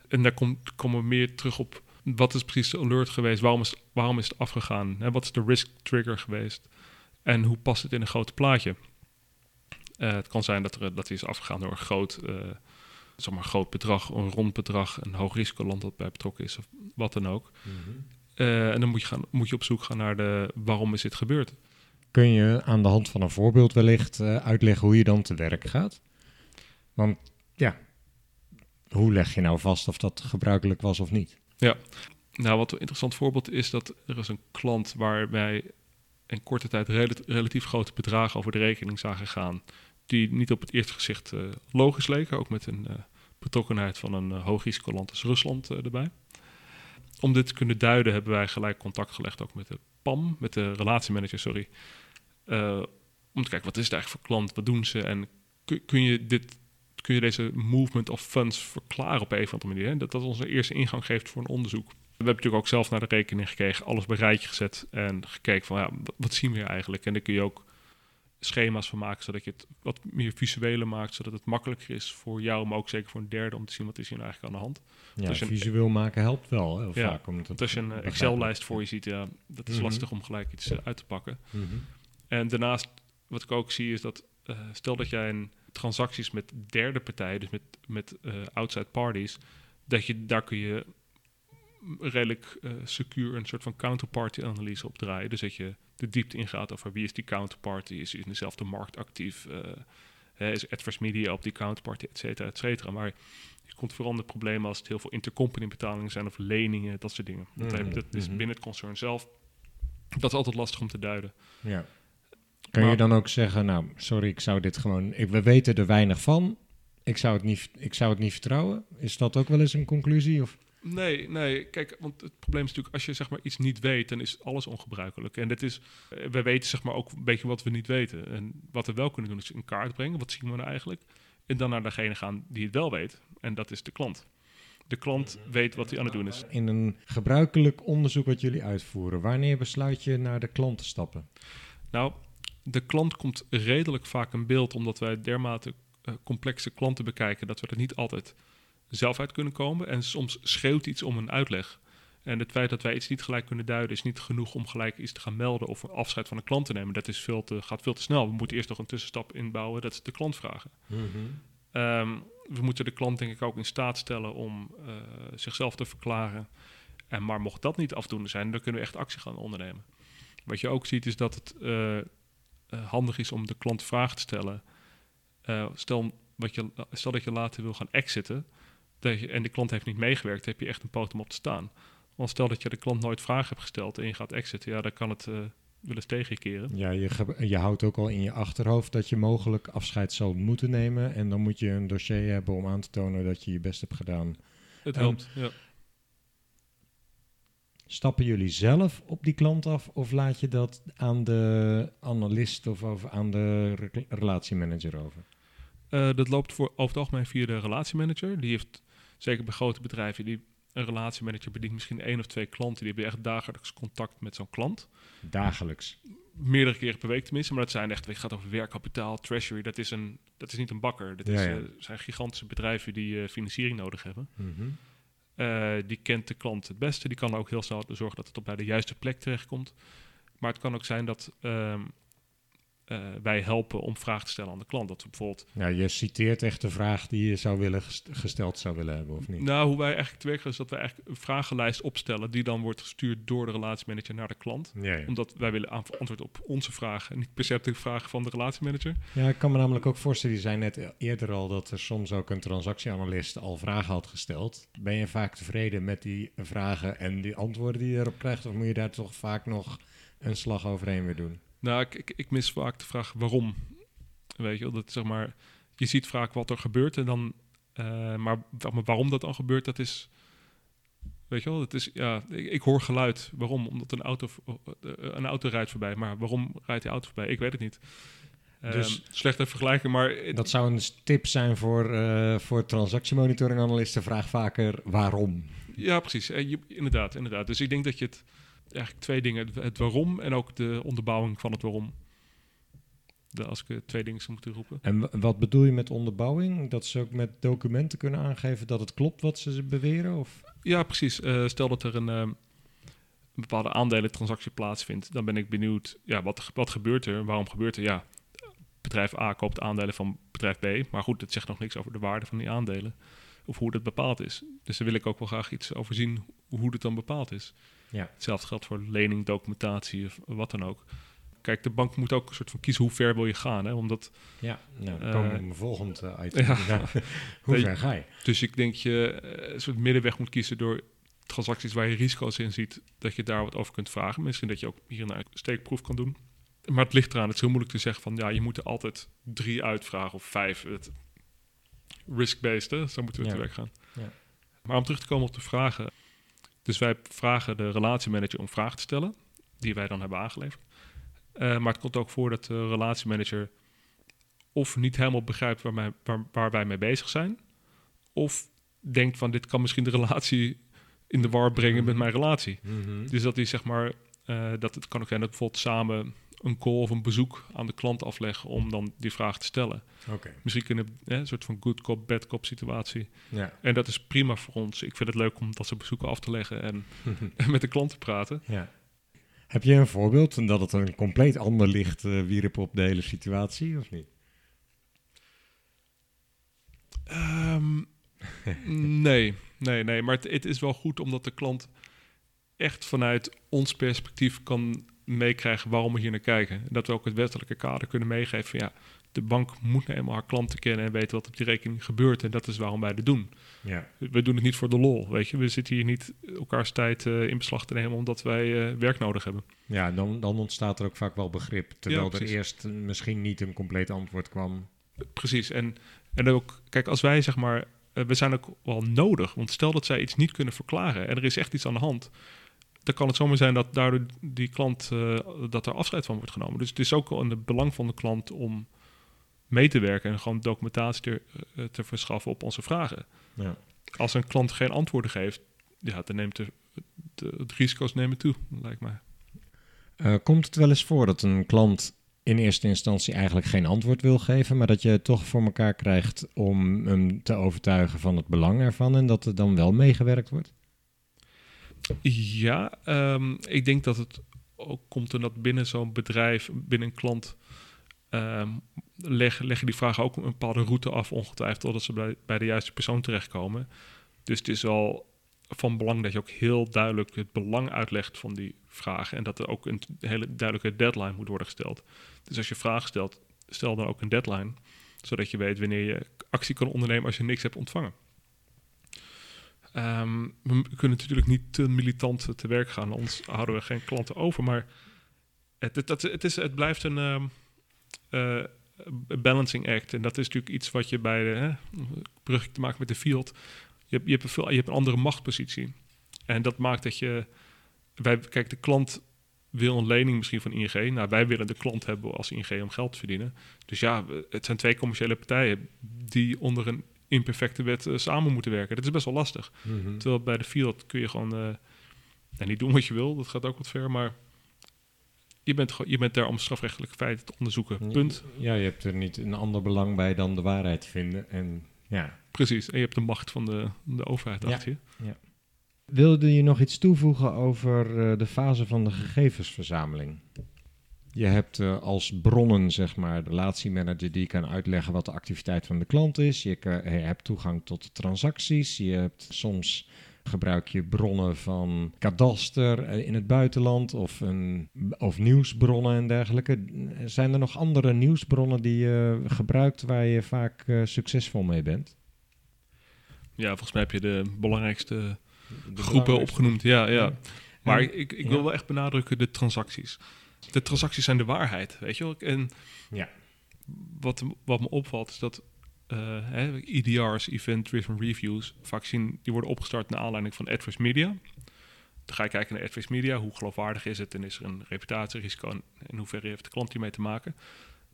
En daar komt, komen we meer terug op wat is precies de alert geweest? Waarom is, waarom is het afgegaan? Hè, wat is de risk trigger geweest? En hoe past het in een groot plaatje? Het kan zijn dat er dat is afgegaan door een groot, zeg maar, groot bedrag, een rond bedrag, een hoog risicoland dat bij betrokken is, of wat dan ook. Eh, en dan moet je, gaan, moet je op zoek gaan naar de waarom is dit gebeurd. Kun je aan de hand van een voorbeeld wellicht eh, uitleggen hoe je dan te werk gaat? Want ja, hoe leg je nou vast of dat gebruikelijk was of niet? Nou, wat een interessant voorbeeld is dat er is een klant waar wij in korte tijd rela- relatief grote bedragen over de rekening zagen gaan, die niet op het eerste gezicht eh, logisch leken, ook met een eh, betrokkenheid van een uh, hoog risicoland als Rusland eh, erbij. Om dit te kunnen duiden hebben wij gelijk contact gelegd ook met de PAM, met de relatiemanager, sorry. Eh, om te kijken, wat is het eigenlijk voor klant, wat doen ze en kun, je dit kun je deze movement of funds verklaren op een of andere manier. Hè? Dat dat ons een eerste ingang geeft voor een onderzoek. We hebben natuurlijk ook zelf naar de rekening gekeken, alles bij rijtje gezet en gekeken van ja, wat- zien we hier eigenlijk? En daar kun je ook schema's van maken, zodat je het wat meer visueler maakt, zodat het makkelijker is voor jou, maar ook zeker voor een derde om te zien wat is hier nou eigenlijk aan de hand. Ja, Als je een- visueel maken helpt wel heel Ja, vaak. Omdat Want als je een eh, Excel-lijst voor je ziet, ja, dat is Mhm. lastig om gelijk iets eh, uit te pakken. Mhm. En daarnaast, wat ik ook zie, is dat eh, stel dat jij een transacties met derde partijen, dus met, met outside parties, dat je daar kun je redelijk uh, secuur een soort van counterparty analyse op draaien. Dus dat je de diepte ingaat over wie is die counterparty, is in dezelfde markt actief, uh, is adverse media op die counterparty, et cetera, et cetera. Maar je komt vooral de problemen als het heel veel intercompany betalingen zijn of leningen, dat soort dingen. Dat, mm dat is mhm. binnen het concern zelf, dat is altijd lastig om te duiden. Ja. Kan je dan ook zeggen, nou, sorry, ik zou dit gewoon, ik, we weten er weinig van, ik zou, het niet, ik zou het niet vertrouwen. Is dat ook wel eens een conclusie? Of? Nee, nee. Kijk, want het probleem is natuurlijk, als je zeg maar iets niet weet, dan is alles ongebruikelijk. En dit is, eh, we weten zeg maar ook een beetje wat we niet weten. En wat we wel kunnen doen, is in kaart brengen. Wat zien we nou eigenlijk? En dan naar degene gaan die het wel weet. En dat is de klant. De klant weet wat hij aan het doen is. In een gebruikelijk onderzoek wat jullie uitvoeren, wanneer besluit je naar de klant te stappen? Nou, de klant komt redelijk vaak in beeld, omdat wij dermate uh, complexe klanten bekijken, dat we er niet altijd zelf uit kunnen komen. En soms schreeuwt iets om een uitleg. En het feit dat wij iets niet gelijk kunnen duiden, is niet genoeg om gelijk iets te gaan melden of een afscheid van een klant te nemen. Dat is veel te, gaat veel te snel. We moeten eerst nog een tussenstap inbouwen, dat is de klant vragen. Mhm. Ehm, we moeten de klant denk ik ook in staat stellen om uh, zichzelf te verklaren. En maar mocht dat niet afdoende zijn, dan kunnen we echt actie gaan ondernemen. Wat je ook ziet is dat het uh, handig is om de klant vragen te stellen. stel, wat je, stel dat je later wil gaan exiten, dat je, en de klant heeft niet meegewerkt, heb je echt een poot om op te staan. Want stel dat je de klant nooit vragen hebt gesteld en je gaat exiten, ja, dan kan het uh, wel eens tegen je keren. Ja, je, je houdt ook al in je achterhoofd dat je mogelijk afscheid zal moeten nemen. En dan moet je een dossier hebben om aan te tonen dat je je best hebt gedaan. Het helpt, ja. Stappen jullie zelf op die klant af of laat je dat aan de analist of over, aan de relatiemanager over? Uh, dat loopt voor, over het algemeen via de relatiemanager. Die heeft zeker bij grote bedrijven, die een relatiemanager bedient misschien één of twee klanten. Die hebben echt dagelijks contact met zo'n klant. Dagelijks? Meerdere keren per week tenminste. Maar dat zijn echt, het gaat over werkkapitaal, treasury. Dat is, een, dat is niet een bakker. Dat is, eh, zijn gigantische bedrijven die uh, financiering nodig hebben. Mhm. Eh, die kent de klant het beste. Die kan ook heel snel zorgen dat het op bij de juiste plek terechtkomt. Maar het kan ook zijn dat ehm, uh, wij helpen om vragen te stellen aan de klant. Dat we bijvoorbeeld... Ja, je citeert echt de vraag die je zou willen gesteld zou willen hebben, of niet? Nou, hoe wij eigenlijk te werken is dat wij eigenlijk een vragenlijst opstellen... die dan wordt gestuurd door de relatiemanager naar de klant. Ja, ja. Omdat wij willen antwoord op onze vragen... en niet per se de vragen van de relatiemanager. Ja, ik kan me namelijk ook voorstellen... je zei net eerder al dat er soms ook een transactieanalist al vragen had gesteld. Ben je vaak tevreden met die vragen en die antwoorden die je erop krijgt... of moet je daar toch vaak nog een slag overheen weer doen? Nou, ik, ik, mis vaak de vraag waarom. Weet je, dat zeg maar, je ziet vaak wat er gebeurt en dan, uh, maar, waarom dat dan gebeurt, dat is, weet je wel, het is, ja, ik, hoor geluid. Waarom? Omdat een auto, eh, een auto rijdt voorbij, maar waarom rijdt die auto voorbij? Ik weet het niet. Dus um, slechte vergelijking, maar... Dat zou een tip zijn voor, uh, voor transactiemonitoring-analysten. Vraag vaker waarom. Ja, precies. je, inderdaad, inderdaad. Dus ik denk dat je het eigenlijk twee dingen. Het waarom en ook de onderbouwing van het waarom. De, als ik twee dingen zou moeten roepen. En wat bedoel je met onderbouwing? Dat ze ook met documenten kunnen aangeven dat het klopt wat ze beweren? Of? Ja, precies. Uh, stel dat er een, uh, een bepaalde aandelentransactie plaatsvindt, dan ben ik benieuwd, ja, wat, wat gebeurt er? Waarom gebeurt er? Ja, bedrijf A koopt aandelen van bedrijf B, maar goed, het zegt nog niks over de waarde van die aandelen of hoe dat bepaald is. Dus daar wil ik ook wel graag iets over zien hoe het dan bepaald is. Ja. Hetzelfde geldt voor lening, documentatie of wat dan ook. Kijk, de bank moet ook een soort van kiezen hoe ver wil je gaan. Hè? Omdat, ja, nou, dan komen we uh, mijn volgend uh, item. Ja. hoe ver ga je? Dus ik denk je uh, een soort middenweg moet kiezen door transacties waar je risico's in ziet, dat je daar wat over kunt vragen. Misschien dat je ook hier een steekproef kan doen. Maar het ligt eraan, het is heel moeilijk te zeggen van ja, je moet er altijd drie uitvragen of vijf. Risk-based, zo moeten we ja. te werk gaan. Ja. Maar om terug te komen op de vragen, dus wij vragen de relatiemanager om vragen te stellen, die wij dan hebben aangeleverd. Uh, maar het komt ook voor dat de relatiemanager of niet helemaal begrijpt waar, wij, waar, waar, wij mee bezig zijn, of denkt van dit kan misschien de relatie in de war brengen met mijn relatie. Mhm. Dus dat hij zeg maar, uh, dat het kan ook zijn dat bijvoorbeeld samen een call of een bezoek aan de klant afleggen om dan die vraag te stellen. Okay. Misschien kunnen we een soort van good cop, bad cop situatie. Ja. En dat is prima voor ons. Ik vind het leuk om dat soort bezoeken af te leggen en, met de klant te praten. Ja. Heb je een voorbeeld en dat het een compleet ander licht uh, wierp op de hele situatie, of niet? Um, nee, nee, nee. Maar het, het is wel goed omdat de klant echt vanuit ons perspectief kan meekrijgen waarom we hier naar kijken. En dat we ook het wettelijke kader kunnen meegeven van ja, de bank moet nou eenmaal haar klanten kennen en weten wat op die rekening gebeurt. En dat is waarom wij dit doen. Ja. We doen het niet voor de lol, weet je. We zitten hier niet elkaars tijd eh, in beslag te nemen omdat wij eh, werk nodig hebben. Ja, dan, dan ontstaat er ook vaak wel begrip. Terwijl er eerst misschien niet een compleet antwoord kwam. Precies. En, en ook, kijk, als wij zeg maar, eh, we zijn ook wel nodig. Want stel dat zij iets niet kunnen verklaren en er is echt iets aan de hand. Dan kan het zomaar zijn dat daardoor die klant, eh, dat er afscheid van wordt genomen. Dus het is ook in het belang van de klant om mee te werken en gewoon documentatie te, eh, te verschaffen op onze vragen. Ja. Als een klant geen antwoorden geeft, ja, dan neemt de, de, de risico's nemen toe, lijkt mij. Eh, komt het wel eens voor dat een klant in eerste instantie eigenlijk geen antwoord wil geven, maar dat je het toch voor elkaar krijgt om hem te overtuigen van het belang ervan en dat er dan wel meegewerkt wordt? Ja, ehm, ik denk dat het ook komt omdat binnen zo'n bedrijf, binnen een klant, leg, leggen die vragen ook een bepaalde route af, ongetwijfeld, totdat ze bij, bij de juiste persoon terechtkomen. Dus het is wel van belang dat je ook heel duidelijk het belang uitlegt van die vragen en dat er ook een hele duidelijke deadline moet worden gesteld. Dus als je vragen stelt, stel dan ook een deadline, zodat je weet wanneer je actie kan ondernemen als je niks hebt ontvangen. Ehm, we kunnen natuurlijk niet te militant te werk gaan, anders houden we geen klanten over. Maar het, het, het, is, het blijft een ehm, eh, balancing act. En dat is natuurlijk iets wat je bij de brug te maken met de field. Je hebt, je, hebt een veel, je hebt een andere machtspositie. En dat maakt dat je. Wij, kijk, de klant wil een lening misschien van ING. Nou, wij willen de klant hebben als ING om geld te verdienen. Dus ja, het zijn twee commerciële partijen die onder een imperfecte wet eh, samen moeten werken. Dat is best wel lastig. Terwijl bij de field kun je gewoon nou, niet doen wat je wil. Dat gaat ook wat ver, maar je bent, je bent daar om strafrechtelijke feiten te onderzoeken. Punt. Ja, je hebt er niet een ander belang bij dan de waarheid vinden. En ja. Precies. En je hebt de macht van de, de overheid Ja. achter je. Wilde je nog iets toevoegen over eh, de fase van de gegevensverzameling? Je hebt eh, als bronnen, zeg maar, de relatiemanager die kan uitleggen wat de activiteit van de klant is. Je, hebt toegang tot de transacties. Je hebt soms gebruik je bronnen van kadaster eh, in het buitenland of, een, of nieuwsbronnen en dergelijke. Zijn er nog andere nieuwsbronnen die je gebruikt waar je vaak eh, succesvol mee bent? Ja, volgens mij heb je de belangrijkste De groepen belangrijkste- opgenoemd. Ja, ja. Maar ik, ik ja. wil wel echt benadrukken de transacties. De transacties zijn de waarheid, weet je wel. En Ja. wat, wat me opvalt is dat eh, hè, EDR's, Event Driven Reviews, vaak zien, die worden opgestart naar aanleiding van Adverse Media. Dan ga je kijken naar Adverse Media, hoe geloofwaardig is het en is er een reputatierisico en in hoeverre heeft de klant hiermee te maken.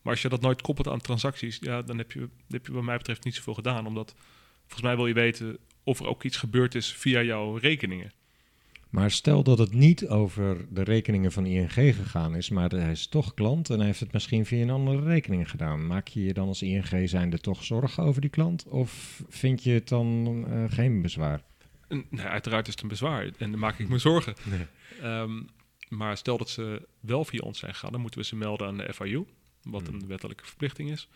Maar als je dat nooit koppelt aan transacties, ja, dan heb je, heb je wat mij betreft niet zoveel gedaan. Omdat volgens mij wil je weten of er ook iets gebeurd is via jouw rekeningen. Maar stel dat het niet over de rekeningen van ING gegaan is, maar hij is toch klant en hij heeft het misschien via een andere rekening gedaan. Maak je je dan als ING zijnde toch zorgen over die klant? Of vind je het dan eh, geen bezwaar? Nou, uiteraard is het een bezwaar en dan maak ik me zorgen. Nee. Ehm, maar stel dat ze wel via ons zijn gegaan, dan moeten we ze melden aan de FIU, wat Hmm. een wettelijke verplichting is.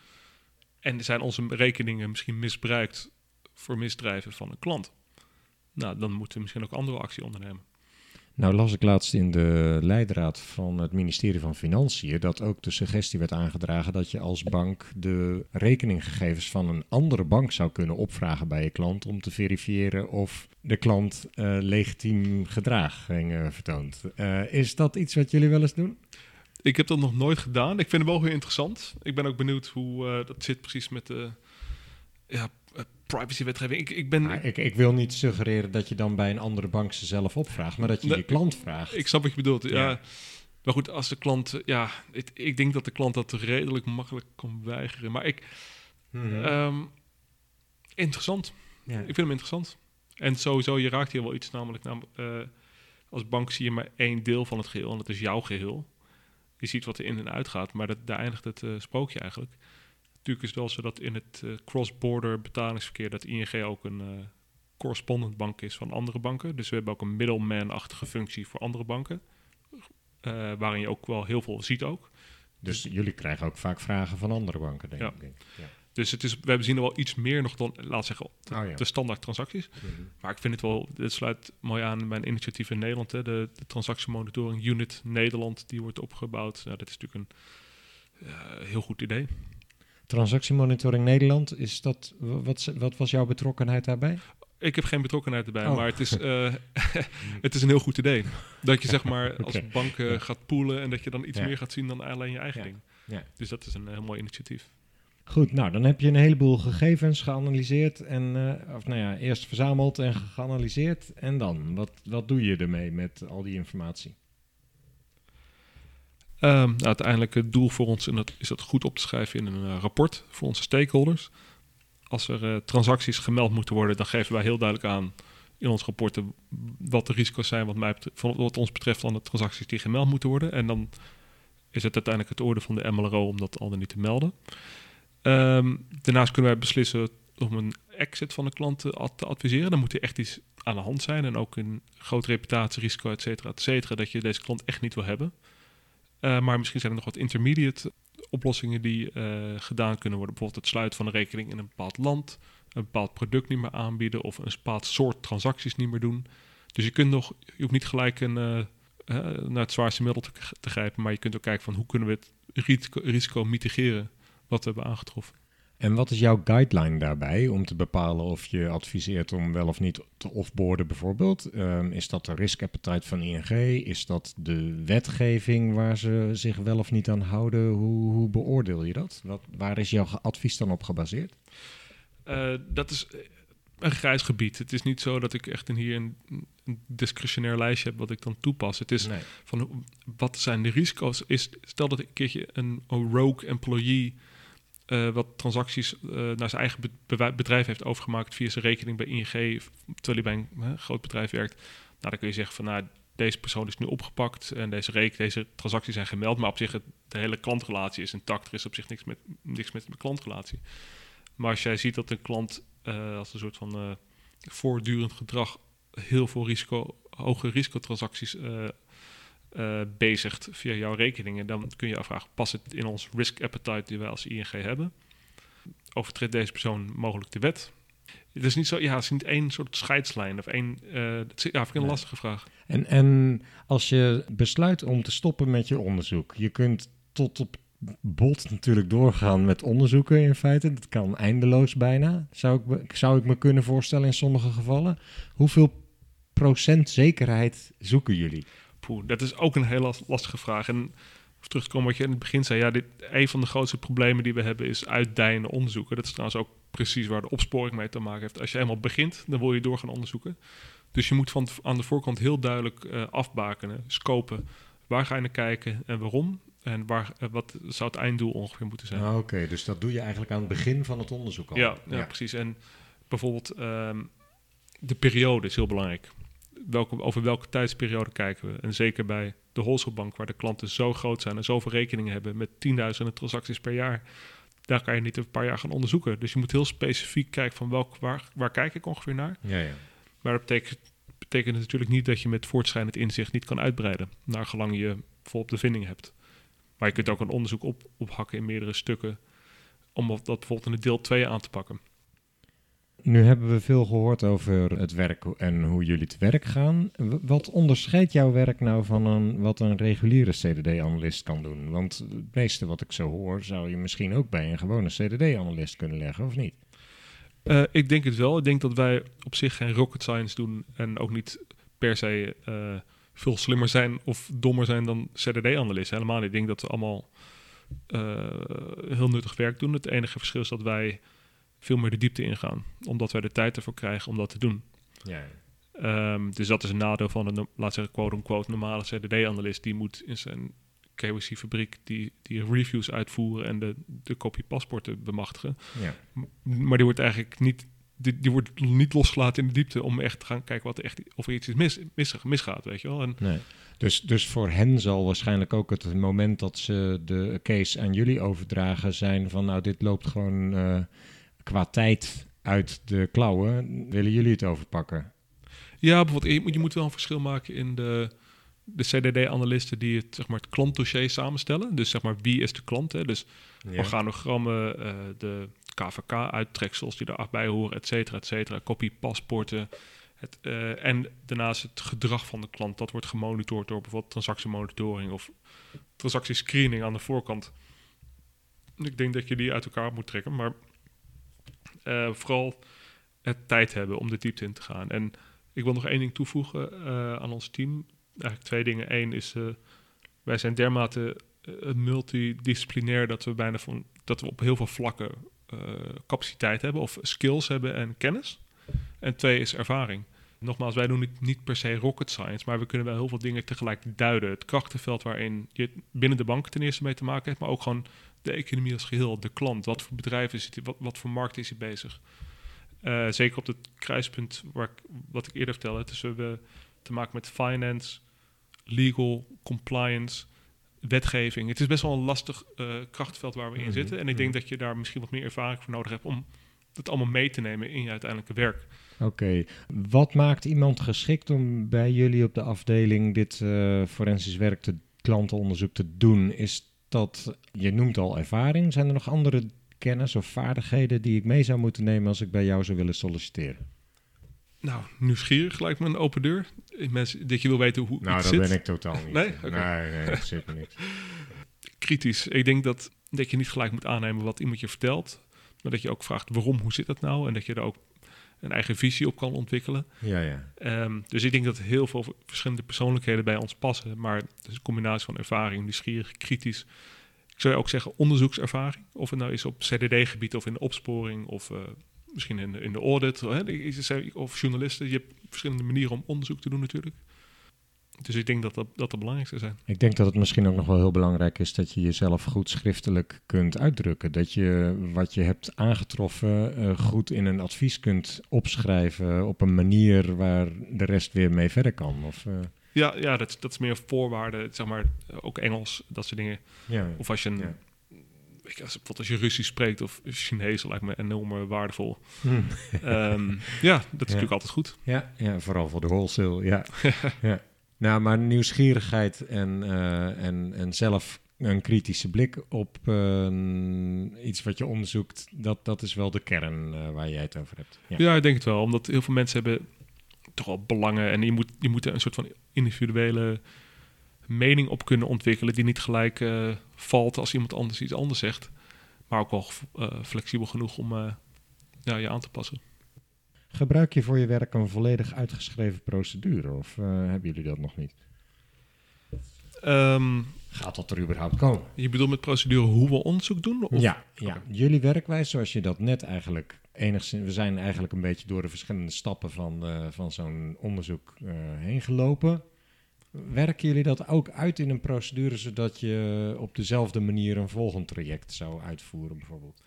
En zijn onze rekeningen misschien misbruikt voor misdrijven van een klant? Nou, dan moeten we misschien ook andere actie ondernemen. Nou las ik laatst in de leidraad van het ministerie van Financiën dat ook de suggestie werd aangedragen dat je als bank de rekeninggegevens van een andere bank zou kunnen opvragen bij je klant om te verifiëren of de klant eh, legitiem gedrag eh, vertoont. Eh, is dat iets wat jullie wel eens doen? Ik heb dat nog nooit gedaan. Ik vind het wel heel interessant. Ik ben ook benieuwd hoe dat zit precies met de ja, eh, privacywetgeving. Ik, ik ben, ik, ik wil niet suggereren dat je dan bij een andere bank ze zelf opvraagt, maar dat je Nee, je klant vraagt. Ik snap wat je bedoelt. Ja. Ja. Maar goed, als de klant... Ja, ik, ik denk dat de klant dat redelijk makkelijk kan weigeren. Maar ik... Mhm. ehm, interessant. Ja. Ik vind hem interessant. En sowieso, je raakt hier wel iets. Namelijk, namelijk eh, als bank zie je maar één deel van het geheel. En dat is jouw geheel. Je ziet wat er in en uit gaat. Maar dat, daar eindigt het eh, sprookje eigenlijk. Natuurlijk is het wel zo dat in het eh, cross-border betalingsverkeer... dat ING ook een... eh, correspondent bank is van andere banken. Dus we hebben ook een middleman-achtige functie voor andere banken. eh, waarin je ook wel heel veel ziet ook. Dus jullie krijgen ook vaak vragen van andere banken, denk Ja. ik. Ja. Dus het is, we zien er wel iets meer nog dan, laat zeggen, de, Oh ja. de standaard transacties. Maar ik vind het wel, dit sluit mooi aan bij een initiatief in Nederland. Hè, de, de transactiemonitoring unit Nederland, die wordt opgebouwd. Nou, dat is natuurlijk een heel goed idee. Transactiemonitoring Nederland, is dat, wat, wat was jouw betrokkenheid daarbij? Ik heb geen betrokkenheid erbij, Oh. maar het is, eh, het is een heel goed idee. Dat je zeg maar als bank eh, gaat poolen en dat je dan iets Ja. meer gaat zien dan alleen je eigen Ja. ding. Ja. Dus dat is een heel mooi initiatief. Goed, nou dan heb je een heleboel gegevens geanalyseerd en, eh, of nou ja, eerst verzameld en geanalyseerd. En dan, wat, wat doe je ermee met al die informatie? Ehm, nou, uiteindelijk het doel voor ons dat is dat goed op te schrijven in een eh, rapport voor onze stakeholders. Als er eh, transacties gemeld moeten worden, dan geven wij heel duidelijk aan in ons rapporten wat de risico's zijn wat, mij van- wat ons betreft van de transacties die gemeld moeten worden. En dan is het uiteindelijk het oordeel van de MLRO om dat al dan niet te melden. Ehm, daarnaast kunnen wij beslissen om een exit van de klant te adviseren. Dan moet er echt iets aan de hand zijn en ook een groot reputatierisico, et cetera, et cetera, dat je deze klant echt niet wil hebben. Uh, maar misschien zijn er nog wat intermediate oplossingen die uh, gedaan kunnen worden. Bijvoorbeeld het sluiten van een rekening in een bepaald land, een bepaald product niet meer aanbieden of een bepaald soort transacties niet meer doen. Dus je kunt nog, je hoeft niet gelijk een, uh, naar het zwaarste middel te, te, grijpen, maar je kunt ook kijken van hoe kunnen we het risico, risico mitigeren wat we hebben aangetroffen. En wat is jouw guideline daarbij om te bepalen of je adviseert om wel of niet te offboarden bijvoorbeeld? Um, is dat de risk appetite van ING? Is dat de wetgeving waar ze zich wel of niet aan houden? Hoe, hoe beoordeel je dat? Wat, waar is jouw advies dan op gebaseerd? Uh, dat is een grijs gebied. Het is niet zo dat ik echt een, hier een, een discretionair lijstje heb wat ik dan toepas. Het is nee. van wat zijn de risico's? Is, stel dat ik een keertje een, een rogue employee uh, wat transacties uh, naar zijn eigen be bedrijf heeft overgemaakt via zijn rekening bij ING, terwijl hij bij een groot bedrijf werkt. Nou, dan kun je zeggen van nou, deze persoon is nu opgepakt en deze, deze transacties zijn gemeld, maar op zich de hele klantrelatie is intact. Er is op zich niks met, niks met de klantrelatie. Maar als jij ziet dat een klant uh, als een soort van voortdurend gedrag heel veel risico, hoge risicotransacties uh, uh, bezigt via jouw rekeningen, dan kun je afvragen, past het in ons risk appetite die wij als ING hebben? Overtreedt deze persoon mogelijk de wet? Het is niet zo, ja, het is niet één soort scheidslijn of één, uh, dat is, ja, vind ik een Nee. lastige vraag. En, en als je besluit om te stoppen met je onderzoek, je kunt tot op bot natuurlijk doorgaan met onderzoeken in feite. Dat kan eindeloos bijna, zou ik, zou ik me kunnen voorstellen in sommige gevallen. Hoeveel procent zekerheid zoeken jullie? Poeh, dat is ook een heel last- lastige vraag. En om terug te komen wat je in het begin zei, ja, dit, een van de grootste problemen die we hebben is uitdijende onderzoeken. Dat is trouwens ook precies waar de opsporing mee te maken heeft. Als je eenmaal begint, dan wil je door gaan onderzoeken. Dus je moet van aan de voorkant heel duidelijk eh, afbakenen, scopen. Waar ga je naar kijken en waarom? En waar, eh, wat zou het einddoel ongeveer moeten zijn? Ah, Oké, dus dat doe je eigenlijk aan het begin van het onderzoek al. Ja, ja, precies. En bijvoorbeeld ehm, de periode is heel belangrijk. Welke, over welke tijdsperiode kijken we? En zeker bij de wholesalebank, waar de klanten zo groot zijn en zoveel rekeningen hebben met tienduizenden transacties per jaar, daar kan je niet een paar jaar gaan onderzoeken. Dus je moet heel specifiek kijken van welk, waar, waar kijk ik ongeveer naar. Ja, ja. Maar dat betekent, betekent natuurlijk niet dat je met voortschrijdend inzicht niet kan uitbreiden, naar gelang je bijvoorbeeld de vinding hebt. Maar je kunt ook een onderzoek op, ophakken in meerdere stukken, om dat bijvoorbeeld in de deel 2 aan te pakken. Nu hebben we veel gehoord over het werk en hoe jullie te werk gaan. Wat onderscheidt jouw werk nou van een, wat een reguliere CDD-analyst kan doen? Want het meeste wat ik zo hoor, zou je misschien ook bij een gewone CDD-analyst kunnen leggen, of niet? Uh, ik denk het wel. Ik denk dat wij op zich geen rocket science doen en ook niet per se uh, veel slimmer zijn of dommer zijn dan CDD-analysten. Helemaal niet. Ik denk dat we allemaal uh, heel nuttig werk doen. Het enige verschil is dat wij veel meer de diepte ingaan, omdat wij de tijd ervoor krijgen om dat te doen. Ja. Um, dus dat is een nadeel van een, laat zeggen, quote-unquote normale CDD-analyst. Die moet in zijn KYC-fabriek die, die reviews uitvoeren en de, de copy-paspoorten bemachtigen. Ja. Maar die wordt eigenlijk niet, die, die wordt niet losgelaten in de diepte om echt te gaan kijken wat er echt, of er iets is mis, mis, misgaat, weet je wel. En Nee. Dus, dus voor hen zal waarschijnlijk ook het moment dat ze de case aan jullie overdragen zijn van nou dit loopt gewoon uh, qua tijd uit de klauwen. Willen jullie het overpakken? Ja, bijvoorbeeld, je moet, je moet wel een verschil maken in de, de CDD-analisten die het, zeg maar, het klantdossier samenstellen. Dus zeg maar, wie is de klant? Hè? Dus ja. organogrammen, uh, de KVK-uittreksels die daarbij horen, et cetera, et cetera. Kopie paspoorten. Het, eh, en daarnaast het gedrag van de klant. Dat wordt gemonitord door bijvoorbeeld transactiemonitoring of transactiescreening aan de voorkant. Ik denk dat je die uit elkaar moet trekken, maar eh, vooral het tijd hebben om de diepte in te gaan. En ik wil nog één ding toevoegen uh, aan ons team. Eigenlijk twee dingen. Eén is, uh, wij zijn dermate multidisciplinair dat we bijna van dat we op heel veel vlakken capaciteit hebben of skills hebben en kennis. En twee is ervaring. Nogmaals, wij doen niet, niet per se rocket science, maar we kunnen wel heel veel dingen tegelijk duiden. Het krachtenveld waarin je binnen de bank ten eerste mee te maken hebt, maar ook gewoon de economie als geheel, de klant. Wat voor bedrijf is het, wat, wat voor markt is hij bezig? Uh, zeker op het kruispunt waar ik, wat ik eerder vertelde, tussen we te maken met finance, legal, compliance, wetgeving. Het is best wel een lastig uh, krachtveld waar we in mm -hmm. zitten. En ik denk mm -hmm. dat je daar misschien wat meer ervaring voor nodig hebt om dat allemaal mee te nemen in je uiteindelijke werk. Oké, okay. wat maakt iemand geschikt om bij jullie op de afdeling dit uh, forensisch werk, te, klantenonderzoek te doen? Is dat, je noemt al ervaring, zijn er nog andere kennis of vaardigheden die ik mee zou moeten nemen als ik bij jou zou willen solliciteren? Nou, nieuwsgierig lijkt me een open deur. Mensen, dat je wil weten hoe Nou, dat zit. ben ik totaal niet. Nee? Okay. Nee, nee, dat zit me niet. Kritisch. Ik denk dat, dat je niet gelijk moet aannemen wat iemand je vertelt. Maar dat je ook vraagt waarom, hoe zit dat nou? En dat je er ook een eigen visie op kan ontwikkelen. Ja, ja. Um, dus ik denk dat heel veel verschillende persoonlijkheden bij ons passen. Maar het is een combinatie van ervaring, nieuwsgierig, kritisch. Ik zou ook zeggen onderzoekservaring. Of het nou is op CDD-gebied of in de opsporing of uh, misschien in de, in de audit. Hè, of journalisten. Je hebt verschillende manieren om onderzoek te doen natuurlijk. Dus ik denk dat dat, dat de belangrijkste zijn. Ik denk dat het misschien ook nog wel heel belangrijk is dat je jezelf goed schriftelijk kunt uitdrukken. Dat je wat je hebt aangetroffen uh, goed in een advies kunt opschrijven op een manier waar de rest weer mee verder kan. Of, uh... Ja, ja dat, dat is meer voorwaarden, zeg maar, ook Engels, dat soort dingen. Ja, of als je een... Ja. Ik, als, bijvoorbeeld als je Russisch spreekt of Chinees, lijkt me enorm waardevol. Hmm. um, ja, dat is ja. natuurlijk altijd goed. Ja, ja, vooral voor de wholesale, ja. ja. Nou, maar nieuwsgierigheid en, uh, en, en zelf een kritische blik op uh, iets wat je onderzoekt, dat, dat is wel de kern uh, waar jij het over hebt. Ja. ik denk het wel. Omdat heel veel mensen hebben toch wel belangen en je moet, je moet een soort van individuele mening op kunnen ontwikkelen die niet gelijk valt als iemand anders iets anders zegt. Maar ook wel flexibel genoeg om ja, je aan te passen. Gebruik je voor je werk een volledig uitgeschreven procedure of uh, hebben jullie dat nog niet? Um, Gaat dat er überhaupt komen? Je bedoelt met procedure hoe we onderzoek doen? Of? Ja, ja, jullie werkwijze zoals je dat net eigenlijk enigszins... We zijn eigenlijk een beetje door de verschillende stappen van, uh, van zo'n onderzoek uh, heen gelopen. Werken jullie dat ook uit in een procedure zodat je op dezelfde manier een volgend traject zou uitvoeren bijvoorbeeld?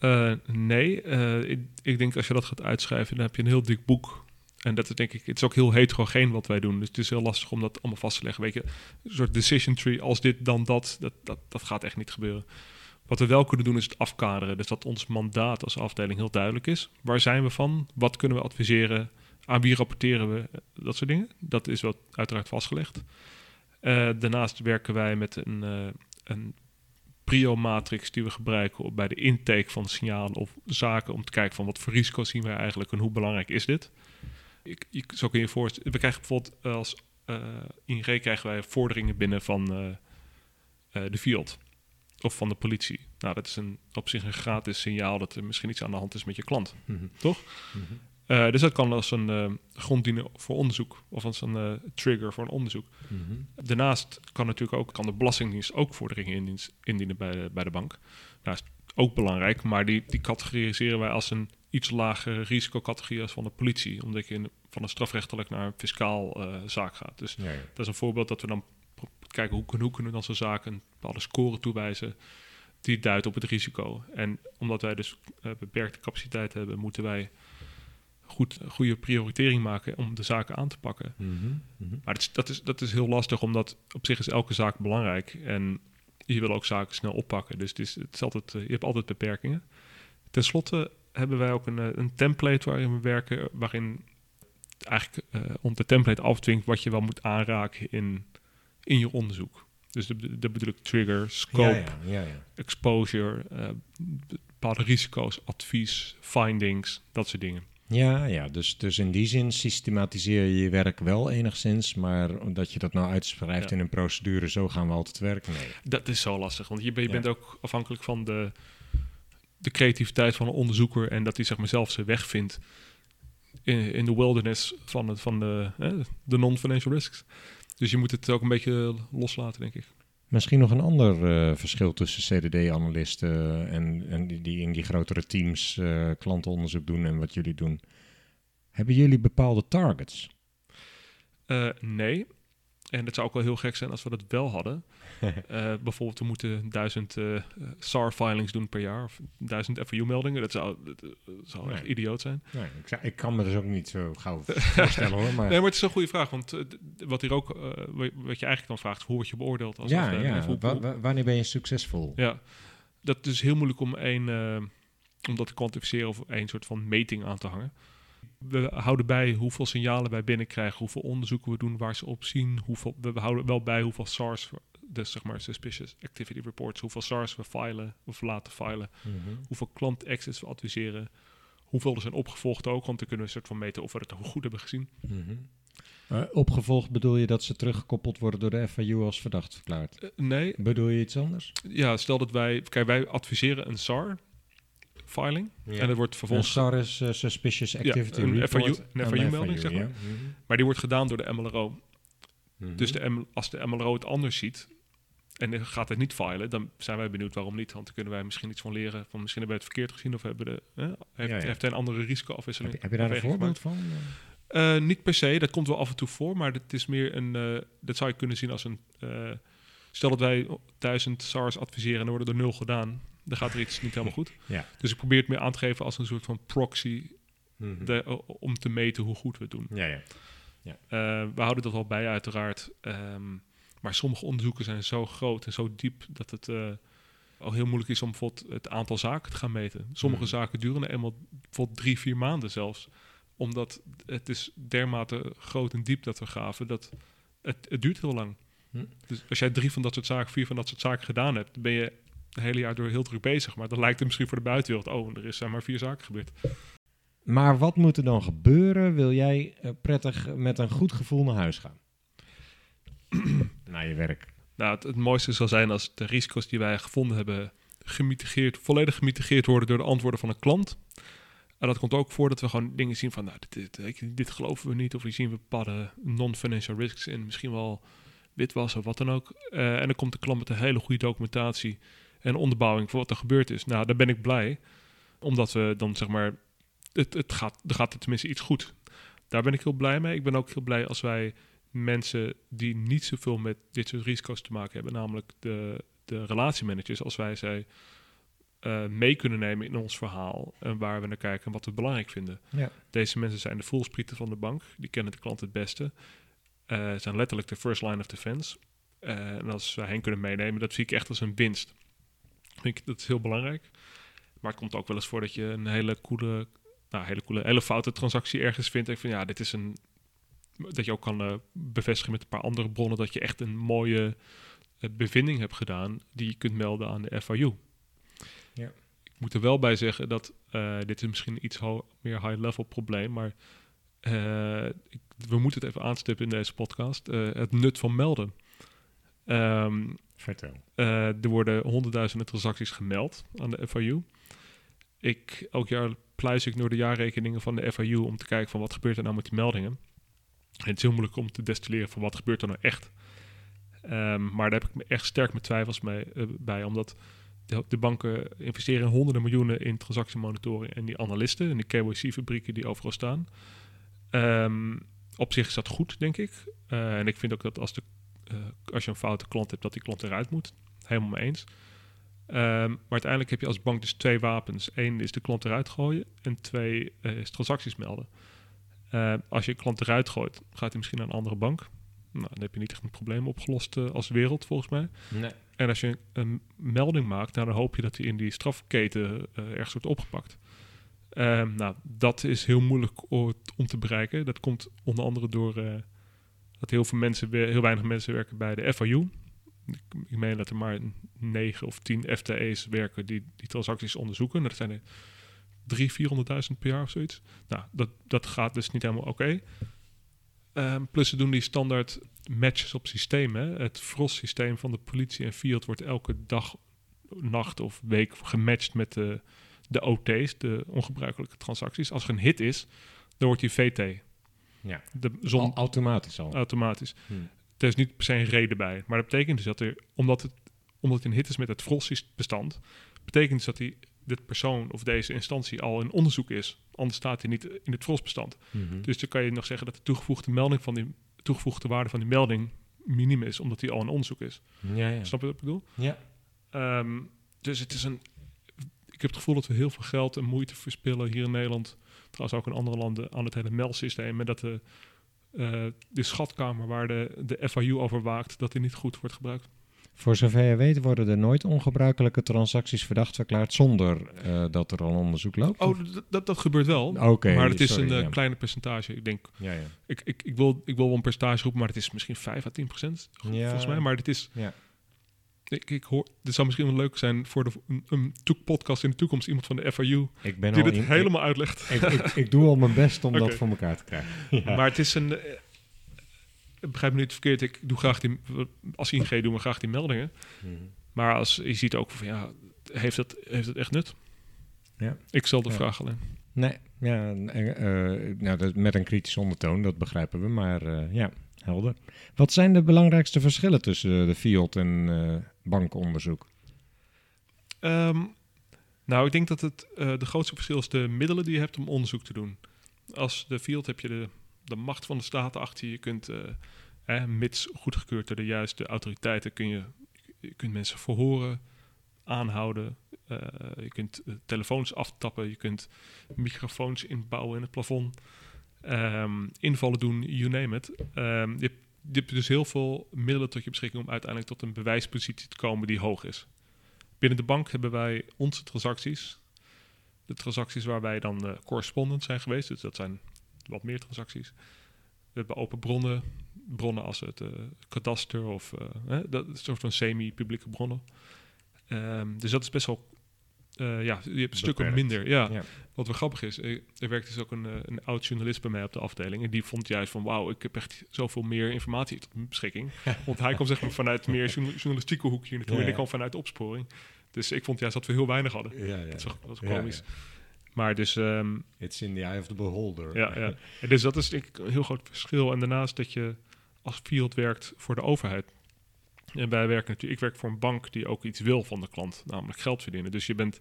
Uh, nee, uh, ik, denk als je dat gaat uitschrijven, dan heb je een heel dik boek. En dat is denk ik, het is ook heel heterogeen wat wij doen. Dus het is heel lastig om dat allemaal vast te leggen. Weet je, een soort decision tree, als dit dan dat, dat, dat, dat gaat echt niet gebeuren. Wat we wel kunnen doen is het afkaderen. Dus dat ons mandaat als afdeling heel duidelijk is. Waar zijn we van? Wat kunnen we adviseren? Aan wie rapporteren we? Dat soort dingen. Dat is wat uiteraard vastgelegd. Uh, daarnaast werken wij met een, een prio-matrix die we gebruiken bij de intake van signalen of zaken om te kijken van wat voor risico's zien wij eigenlijk en hoe belangrijk is dit. Ik, ik, zo kun je voorstellen, we krijgen bijvoorbeeld als uh, ING krijgen wij vorderingen binnen van uh, uh, de field of van de politie. Nou, dat is een, op zich een gratis signaal dat er misschien iets aan de hand is met je klant, mm -hmm. toch? Mm -hmm. Uh, dus dat kan als een uh, grond dienen voor onderzoek of als een uh, trigger voor een onderzoek. Mm -hmm. Daarnaast kan natuurlijk ook kan de Belastingdienst ook vorderingen indienen bij de, bij de bank. Nou, is ook belangrijk, maar die, die categoriseren wij als een iets lagere risicocategorie als van de politie, omdat je in, van een strafrechtelijk naar een fiscaal zaak gaat. Dus ja, ja. dat is een voorbeeld dat we dan kijken hoe, hoe kunnen we dan zo'n zaak een bepaalde score toewijzen die duidt op het risico. En omdat wij dus beperkte capaciteit hebben, moeten wij goed, goede prioritering maken om de zaken aan te pakken. Mm -hmm, mm -hmm. Maar dat is, dat, is, dat is heel lastig, omdat op zich is elke zaak belangrijk. En je wil ook zaken snel oppakken. Dus het is, het is altijd, je hebt altijd beperkingen. Ten slotte hebben wij ook een, een template waarin we werken, waarin eigenlijk uh, om de template afdwingt wat je wel moet aanraken in, in je onderzoek. Dus dat bedoel ik trigger, scope, ja, ja, ja, exposure, uh, bepaalde risico's, advies, findings, dat soort dingen. Ja, ja dus, dus in die zin systematiseer je je werk wel enigszins, maar omdat je dat nou uitschrijft Ja. in een procedure, zo gaan we altijd werken. Nee. Dat is zo lastig, want je, ben- je Ja. bent ook afhankelijk van de, de creativiteit van een onderzoeker en dat hij zeg maar zelf zijn weg vindt in, in de wilderness van, het, van de, de non-financial risks. Dus je moet het ook een beetje loslaten, denk ik. Misschien nog een ander eh, verschil tussen CDD-analisten en, en die, in die grotere teams eh, klantenonderzoek doen en wat jullie doen. Hebben jullie bepaalde targets? Eh, nee. En het zou ook wel heel gek zijn als we dat wel hadden. Eh, bijvoorbeeld, we moeten duizend eh, SAR-filings doen per jaar. Of duizend FAU-meldingen. Dat zou, dat, eh, zou echt idioot zijn. Nee, ik, zou- ik kan me dus ook niet zo gauw voorstellen hoor. Maar Nee, maar het is een goede vraag. Want wat hier ook, wa- wat je eigenlijk dan vraagt, is hoe word je beoordeeld? Als ja, ja. Of hoe- Wa- hoe- wa- wanneer ben je succesvol? ja, dat is heel moeilijk om één, eh, om dat te kwantificeren of één soort van meting aan te hangen. We houden bij hoeveel signalen wij binnenkrijgen, hoeveel onderzoeken we doen, waar ze op zien. Hoeveel, we houden wel bij hoeveel SARS, dus zeg maar suspicious activity reports, hoeveel SARS we filen of laten filen, Mhm. hoeveel klant access we adviseren, hoeveel er zijn opgevolgd ook, want dan kunnen we een soort van meten of we het goed hebben gezien. Mhm. Eh, opgevolgd bedoel je dat ze teruggekoppeld worden door de FIU als verdacht verklaard? Eh, nee, Bedoel je iets anders? ja, stel dat wij, kijk, wij adviseren een SAR filing en er wordt Een vervolgens SAR is eh, Suspicious Activity een Report. FIU een en FIU-melding, zeg ja. maar. Maar die wordt gedaan door de MLRO. Mhm. Dus de M- als de MLRO het anders ziet en gaat het niet filen, dan zijn wij benieuwd waarom niet. Want dan kunnen wij misschien iets van leren. Van misschien hebben we het verkeerd gezien of hebben de, heeft, Ja, ja. heeft een andere heb, risicoafwisseling. je, heb je daar een voorbeeld van? Eh, niet per se, dat komt wel af en toe voor, maar het is meer een. eh, dat zou je kunnen zien als een. eh, stel dat wij duizend SARS adviseren en er worden er nul gedaan, dan gaat er iets niet helemaal goed. Ja. Dus ik probeer het meer aan te geven als een soort van proxy Mhm. de- om te meten hoe goed we het doen. Ja, ja. Eh, we houden dat wel bij, uiteraard. Ehm, maar sommige onderzoeken zijn zo groot en zo diep dat het eh, al heel moeilijk is om bijvoorbeeld het aantal zaken te gaan meten. Sommige Mhm. zaken duren eenmaal bijvoorbeeld drie, vier maanden zelfs. Omdat het is dermate groot en diep dat we graven, dat het, het duurt heel lang. Hm. Dus als jij drie van dat soort zaken, vier van dat soort zaken gedaan hebt, ben je het hele jaar door heel druk bezig. Maar dan lijkt het misschien voor de buitenwereld, oh, er is zijn maar vier zaken gebeurd. Maar wat moet er dan gebeuren? Wil jij eh, prettig met een goed gevoel naar huis gaan? naar je werk. Nou, het, mooiste zal zijn als de risico's die wij gevonden hebben gemitigeerd, volledig gemitigeerd worden door de antwoorden van een klant. En dat komt ook voor dat we gewoon dingen zien van, nou, dit, dit, geloven we niet. Of hier zien we bepaalde non-financial risks in, misschien wel witwassen of wat dan ook. Eh, en dan komt de klant met een hele goede documentatie en onderbouwing voor wat er gebeurd is. Nou, daar ben ik blij, omdat we dan zeg maar, het, het gaat, er gaat er tenminste iets goed. Daar ben ik heel blij mee. Ik ben ook heel blij als wij mensen die niet zoveel met dit soort risico's te maken hebben, namelijk de, de relatiemanagers, als wij zij eh, mee kunnen nemen in ons verhaal en waar we naar kijken en wat we belangrijk vinden. Ja. Deze mensen zijn de voelsprieten van de bank, die kennen de klant het beste, Eh zijn letterlijk de first line of defense. Eh, en als wij hen kunnen meenemen, dat zie ik echt als een winst. Ik, dat is heel belangrijk. Maar het komt ook wel eens voor dat je een hele coole, nou, hele coole, hele foute transactie ergens vindt. En van ja, dit is een dat je ook kan eh, bevestigen met een paar andere bronnen dat je echt een mooie eh, bevinding hebt gedaan die je kunt melden aan de FIU. Ja. Ik moet er wel bij zeggen dat eh, dit is misschien iets ho- meer high-level probleem, maar ik, we moeten het even aanstippen in deze podcast. het nut van melden. Ehm, Vertel. er worden honderdduizenden transacties gemeld aan de FIU. Ik, elk jaar pluis ik door de jaarrekeningen van de FIU om te kijken van wat gebeurt er nou met die meldingen. Het is heel moeilijk om te destilleren van wat gebeurt er nou echt. Ehm, maar daar heb ik me echt sterk mijn twijfels mee, eh, bij, omdat de, banken investeren honderden miljoenen in transactiemonitoring en die analisten en die KYC-fabrieken die overal staan. Ehm, op zich is dat goed, denk ik. Eh, en ik vind ook dat als, de, eh, als je een foute klant hebt, dat die klant eruit moet. Helemaal mee eens. Ehm, maar uiteindelijk heb je als bank dus twee wapens. Eén is de klant eruit gooien en twee is transacties melden. Eh, als je een klant eruit gooit, gaat hij misschien naar een andere bank. Nou, dan heb je niet echt een probleem opgelost eh, als wereld, volgens mij. Nee. En als je een melding maakt, nou, dan hoop je dat hij in die strafketen eh, ergens wordt opgepakt. Ehm, nou, dat is heel moeilijk om te bereiken. Dat komt onder andere door dat heel veel mensen, heel weinig mensen werken bij de FIU. ik, ik meen dat er maar 9 of 10 FTE's werken die die transacties onderzoeken. Dat zijn er 300.000, 400.000 per jaar of zoiets. Nou, dat, dat gaat dus niet helemaal oké. Ehm, plus ze doen die standaard matches op systemen. Het FROS-systeem van de politie en Fiat wordt elke dag, nacht of week gematcht met de, de OT's, de ongebruikelijke transacties. Als er een hit is, dan wordt die VT. Ja. De zon, Al- automatisch al. automatisch. Hm. Er is niet per se een reden bij. Maar dat betekent dus dat er, omdat het, omdat het een hit is met het FROS-bestand, betekent dus dat die, dit persoon of deze instantie al in onderzoek is. Anders staat hij niet in het FROS-bestand. Mhm. Dus dan kan je nog zeggen dat de toegevoegde melding van die toegevoegde waarde van die melding minim is, omdat die al in onderzoek is. ja, ja. Snap je wat ik bedoel? Ja. Ehm, dus het is een. Ik heb het gevoel dat we heel veel geld en moeite verspillen hier in Nederland. Trouwens ook in andere landen aan het hele meldsysteem. En dat de, eh, de schatkamer waar de, de FIU over waakt, dat die niet goed wordt gebruikt. Voor zover je weet worden er nooit ongebruikelijke transacties verdacht verklaard zonder eh, dat er al onderzoek loopt? Oh, dat, dat, gebeurt wel. Oké, maar het is sorry, een eh, ja. kleine percentage. Ik denk, Ja, ja. ik, ik, ik, wil, ik wil wel een percentage roepen, maar het is misschien 5 à 10 procent. Volgens mij. Maar dit is. Ja. Ik, ik hoor, dit zou misschien wel leuk zijn voor de, een, een toek- podcast in de toekomst. Iemand van de FIU Ik ben die dit in- helemaal uitlegt. Ik, ik, doe al mijn best om dat voor elkaar te krijgen. Maar het is een. Begrijp me niet verkeerd. Ik doe graag die. Als ING doen we graag die meldingen. Mhm. Maar als je ziet ook van ja, heeft dat, heeft het echt nut? Ja. Ik stel de Ja. vraag alleen. Nee, ja, eh, nou, dat, met een kritische ondertoon, dat begrijpen we. Maar eh, ja, helder. Wat zijn de belangrijkste verschillen tussen de FIOD en eh bankenonderzoek? Ehm, nou, ik denk dat het de grootste verschil is de middelen die je hebt om onderzoek te doen. Als de field heb je de, de macht van de staat achter je. Je kunt, eh, mits goedgekeurd door de juiste autoriteiten, kun je, je kunt mensen verhoren, aanhouden. eh, je kunt eh, telefoons aftappen, je kunt microfoons inbouwen in het plafond. ehm, invallen doen, you name it. Ehm, je, hebt, dus heel veel middelen tot je beschikking om uiteindelijk tot een bewijspositie te komen die hoog is. Binnen de bank hebben wij onze transacties. De transacties waar wij dan correspondent zijn geweest. Dus dat zijn wat meer transacties. We hebben open bronnen. Bronnen als het eh, kadaster of eh, hè, dat is een soort van semi-publieke bronnen. Ehm, dus dat is best wel... eh, ja, je hebt stukken Beperkt. minder. Ja. Ja. Wat wel grappig is, er werkt dus ook een, een oud journalist bij mij op de afdeling. En die vond juist van, wauw, ik heb echt zoveel meer informatie tot mijn beschikking. Want hij kwam zeg maar vanuit meer journa- journalistieke hoek hier naartoe. Ja, En ik kwam vanuit opsporing. Dus ik vond juist dat we heel weinig hadden. Ja, ja. Dat Ja, komisch. ja. Maar dus, ehm, It's in the eye of the beholder. ja, ja. En dus dat is denk ik een heel groot verschil. En daarnaast dat je als field werkt voor de overheid. En wij werken natuurlijk, ik werk voor een bank die ook iets wil van de klant, namelijk geld verdienen. Dus je bent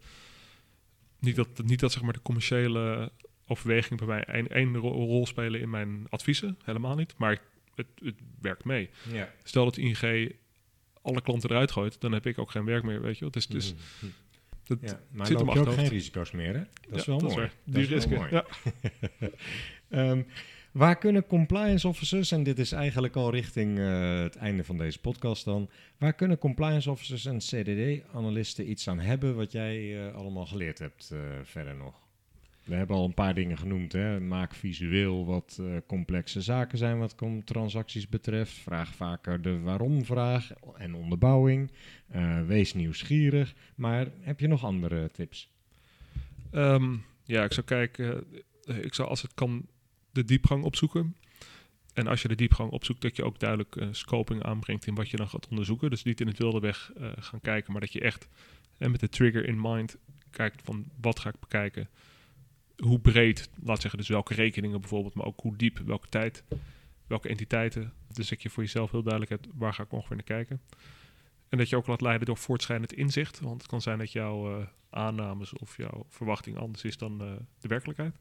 niet dat, niet dat zeg maar de commerciële overweging bij mij één, één ro- rol spelen in mijn adviezen, helemaal niet. Maar het, het werkt mee. Ja. Stel dat ING alle klanten eruit gooit, dan heb ik ook geen werk meer, weet je wel. Dus, dus. Dat ja. Maar zit op je ook geen risico's meer, hè? Dat is wel mooi. Dat Die is risken. mooi. Ja. Ehm, waar kunnen compliance officers, en dit is eigenlijk al richting eh, het einde van deze podcast dan, waar kunnen compliance officers en CDD-analisten iets aan hebben wat jij eh, allemaal geleerd hebt eh, verder nog? We hebben al een paar dingen genoemd. Hè? Maak visueel wat eh, complexe zaken zijn wat transacties betreft. Vraag vaker de waarom-vraag en onderbouwing. Eh, wees nieuwsgierig. Maar heb je nog andere tips? Ehm, ja, ik zou kijken, eh, ik zou als het kan de diepgang opzoeken. En als je de diepgang opzoekt, dat je ook duidelijk scoping aanbrengt in wat je dan gaat onderzoeken. Dus niet in het wilde weg gaan kijken, maar dat je echt en met de trigger in mind kijkt van wat ga ik bekijken. Hoe breed, laat zeggen, dus welke rekeningen bijvoorbeeld, maar ook hoe diep, welke tijd, welke entiteiten. Dus dat je voor jezelf heel duidelijk hebt, waar ga ik ongeveer naar kijken. En dat je ook laat leiden door voortschrijdend inzicht. Want het kan zijn dat jouw eh, aannames of jouw verwachting anders is dan eh, de werkelijkheid.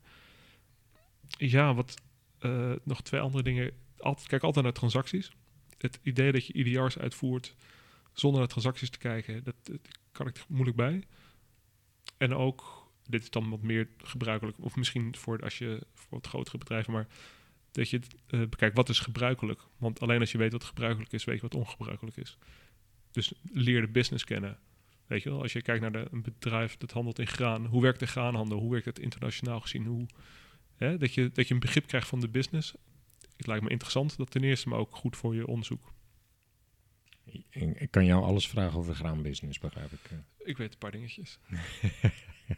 Ja, wat eh, nog twee andere dingen. Altijd, kijk altijd naar transacties. Het idee dat je IDR's uitvoert zonder naar transacties te kijken, dat, kan ik er moeilijk bij. En ook, dit is dan wat meer gebruikelijk, of misschien voor als je voor wat grotere bedrijven, maar dat je eh, bekijkt wat is gebruikelijk. Want alleen als je weet wat gebruikelijk is, weet je wat ongebruikelijk is. Dus leer de business kennen. Weet je wel, als je kijkt naar de, een bedrijf dat handelt in graan, hoe werkt de graanhandel? Hoe werkt het internationaal gezien? Hoe, hè, dat, je, dat je een begrip krijgt van de business. Het lijkt me interessant, dat ten eerste, maar ook goed voor je onderzoek. Ik kan jou alles vragen over graanbusiness, begrijp ik. Ik weet een paar dingetjes.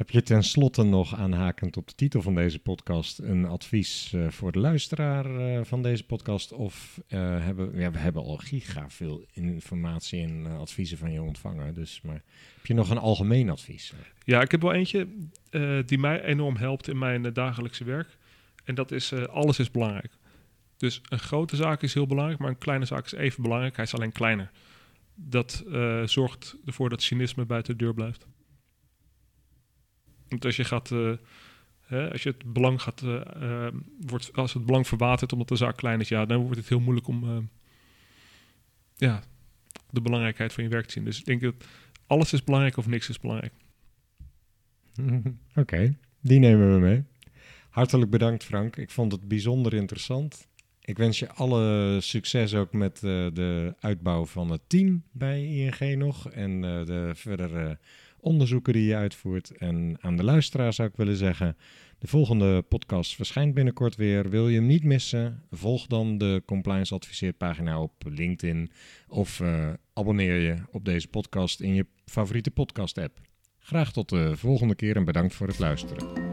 Heb je tenslotte nog aanhakend op de titel van deze podcast een advies uh, voor de luisteraar uh, van deze podcast? Of uh, hebben ja, we hebben al giga veel informatie en adviezen van je ontvangen. Dus maar heb je nog een algemeen advies? Ja, ik heb wel eentje die mij enorm helpt in mijn dagelijkse werk. En dat is alles is belangrijk. Dus een grote zaak is heel belangrijk, maar een kleine zaak is even belangrijk. Hij is alleen kleiner. Dat zorgt ervoor dat cynisme buiten de deur blijft. Want als je gaat, uh, hè, als je het belang gaat, uh, wordt, als het belang verwatert omdat de zaak klein is, ja, dan wordt het heel moeilijk om ja, de belangrijkheid van je werk te zien. Dus ik denk dat alles is belangrijk of niks is belangrijk. Oké, die nemen we mee. Hartelijk bedankt Frank. Ik vond het bijzonder interessant. Ik wens je alle succes ook met de uitbouw van het team bij ING nog. En uh, de verdere onderzoeken die je uitvoert. En aan de luisteraar zou ik willen zeggen: de volgende podcast verschijnt binnenkort weer. Wil je hem niet missen? Volg dan de Compliance Adviseert pagina op LinkedIn. Of uh, abonneer je op deze podcast in je favoriete podcast app. Graag tot de volgende keer en bedankt voor het luisteren.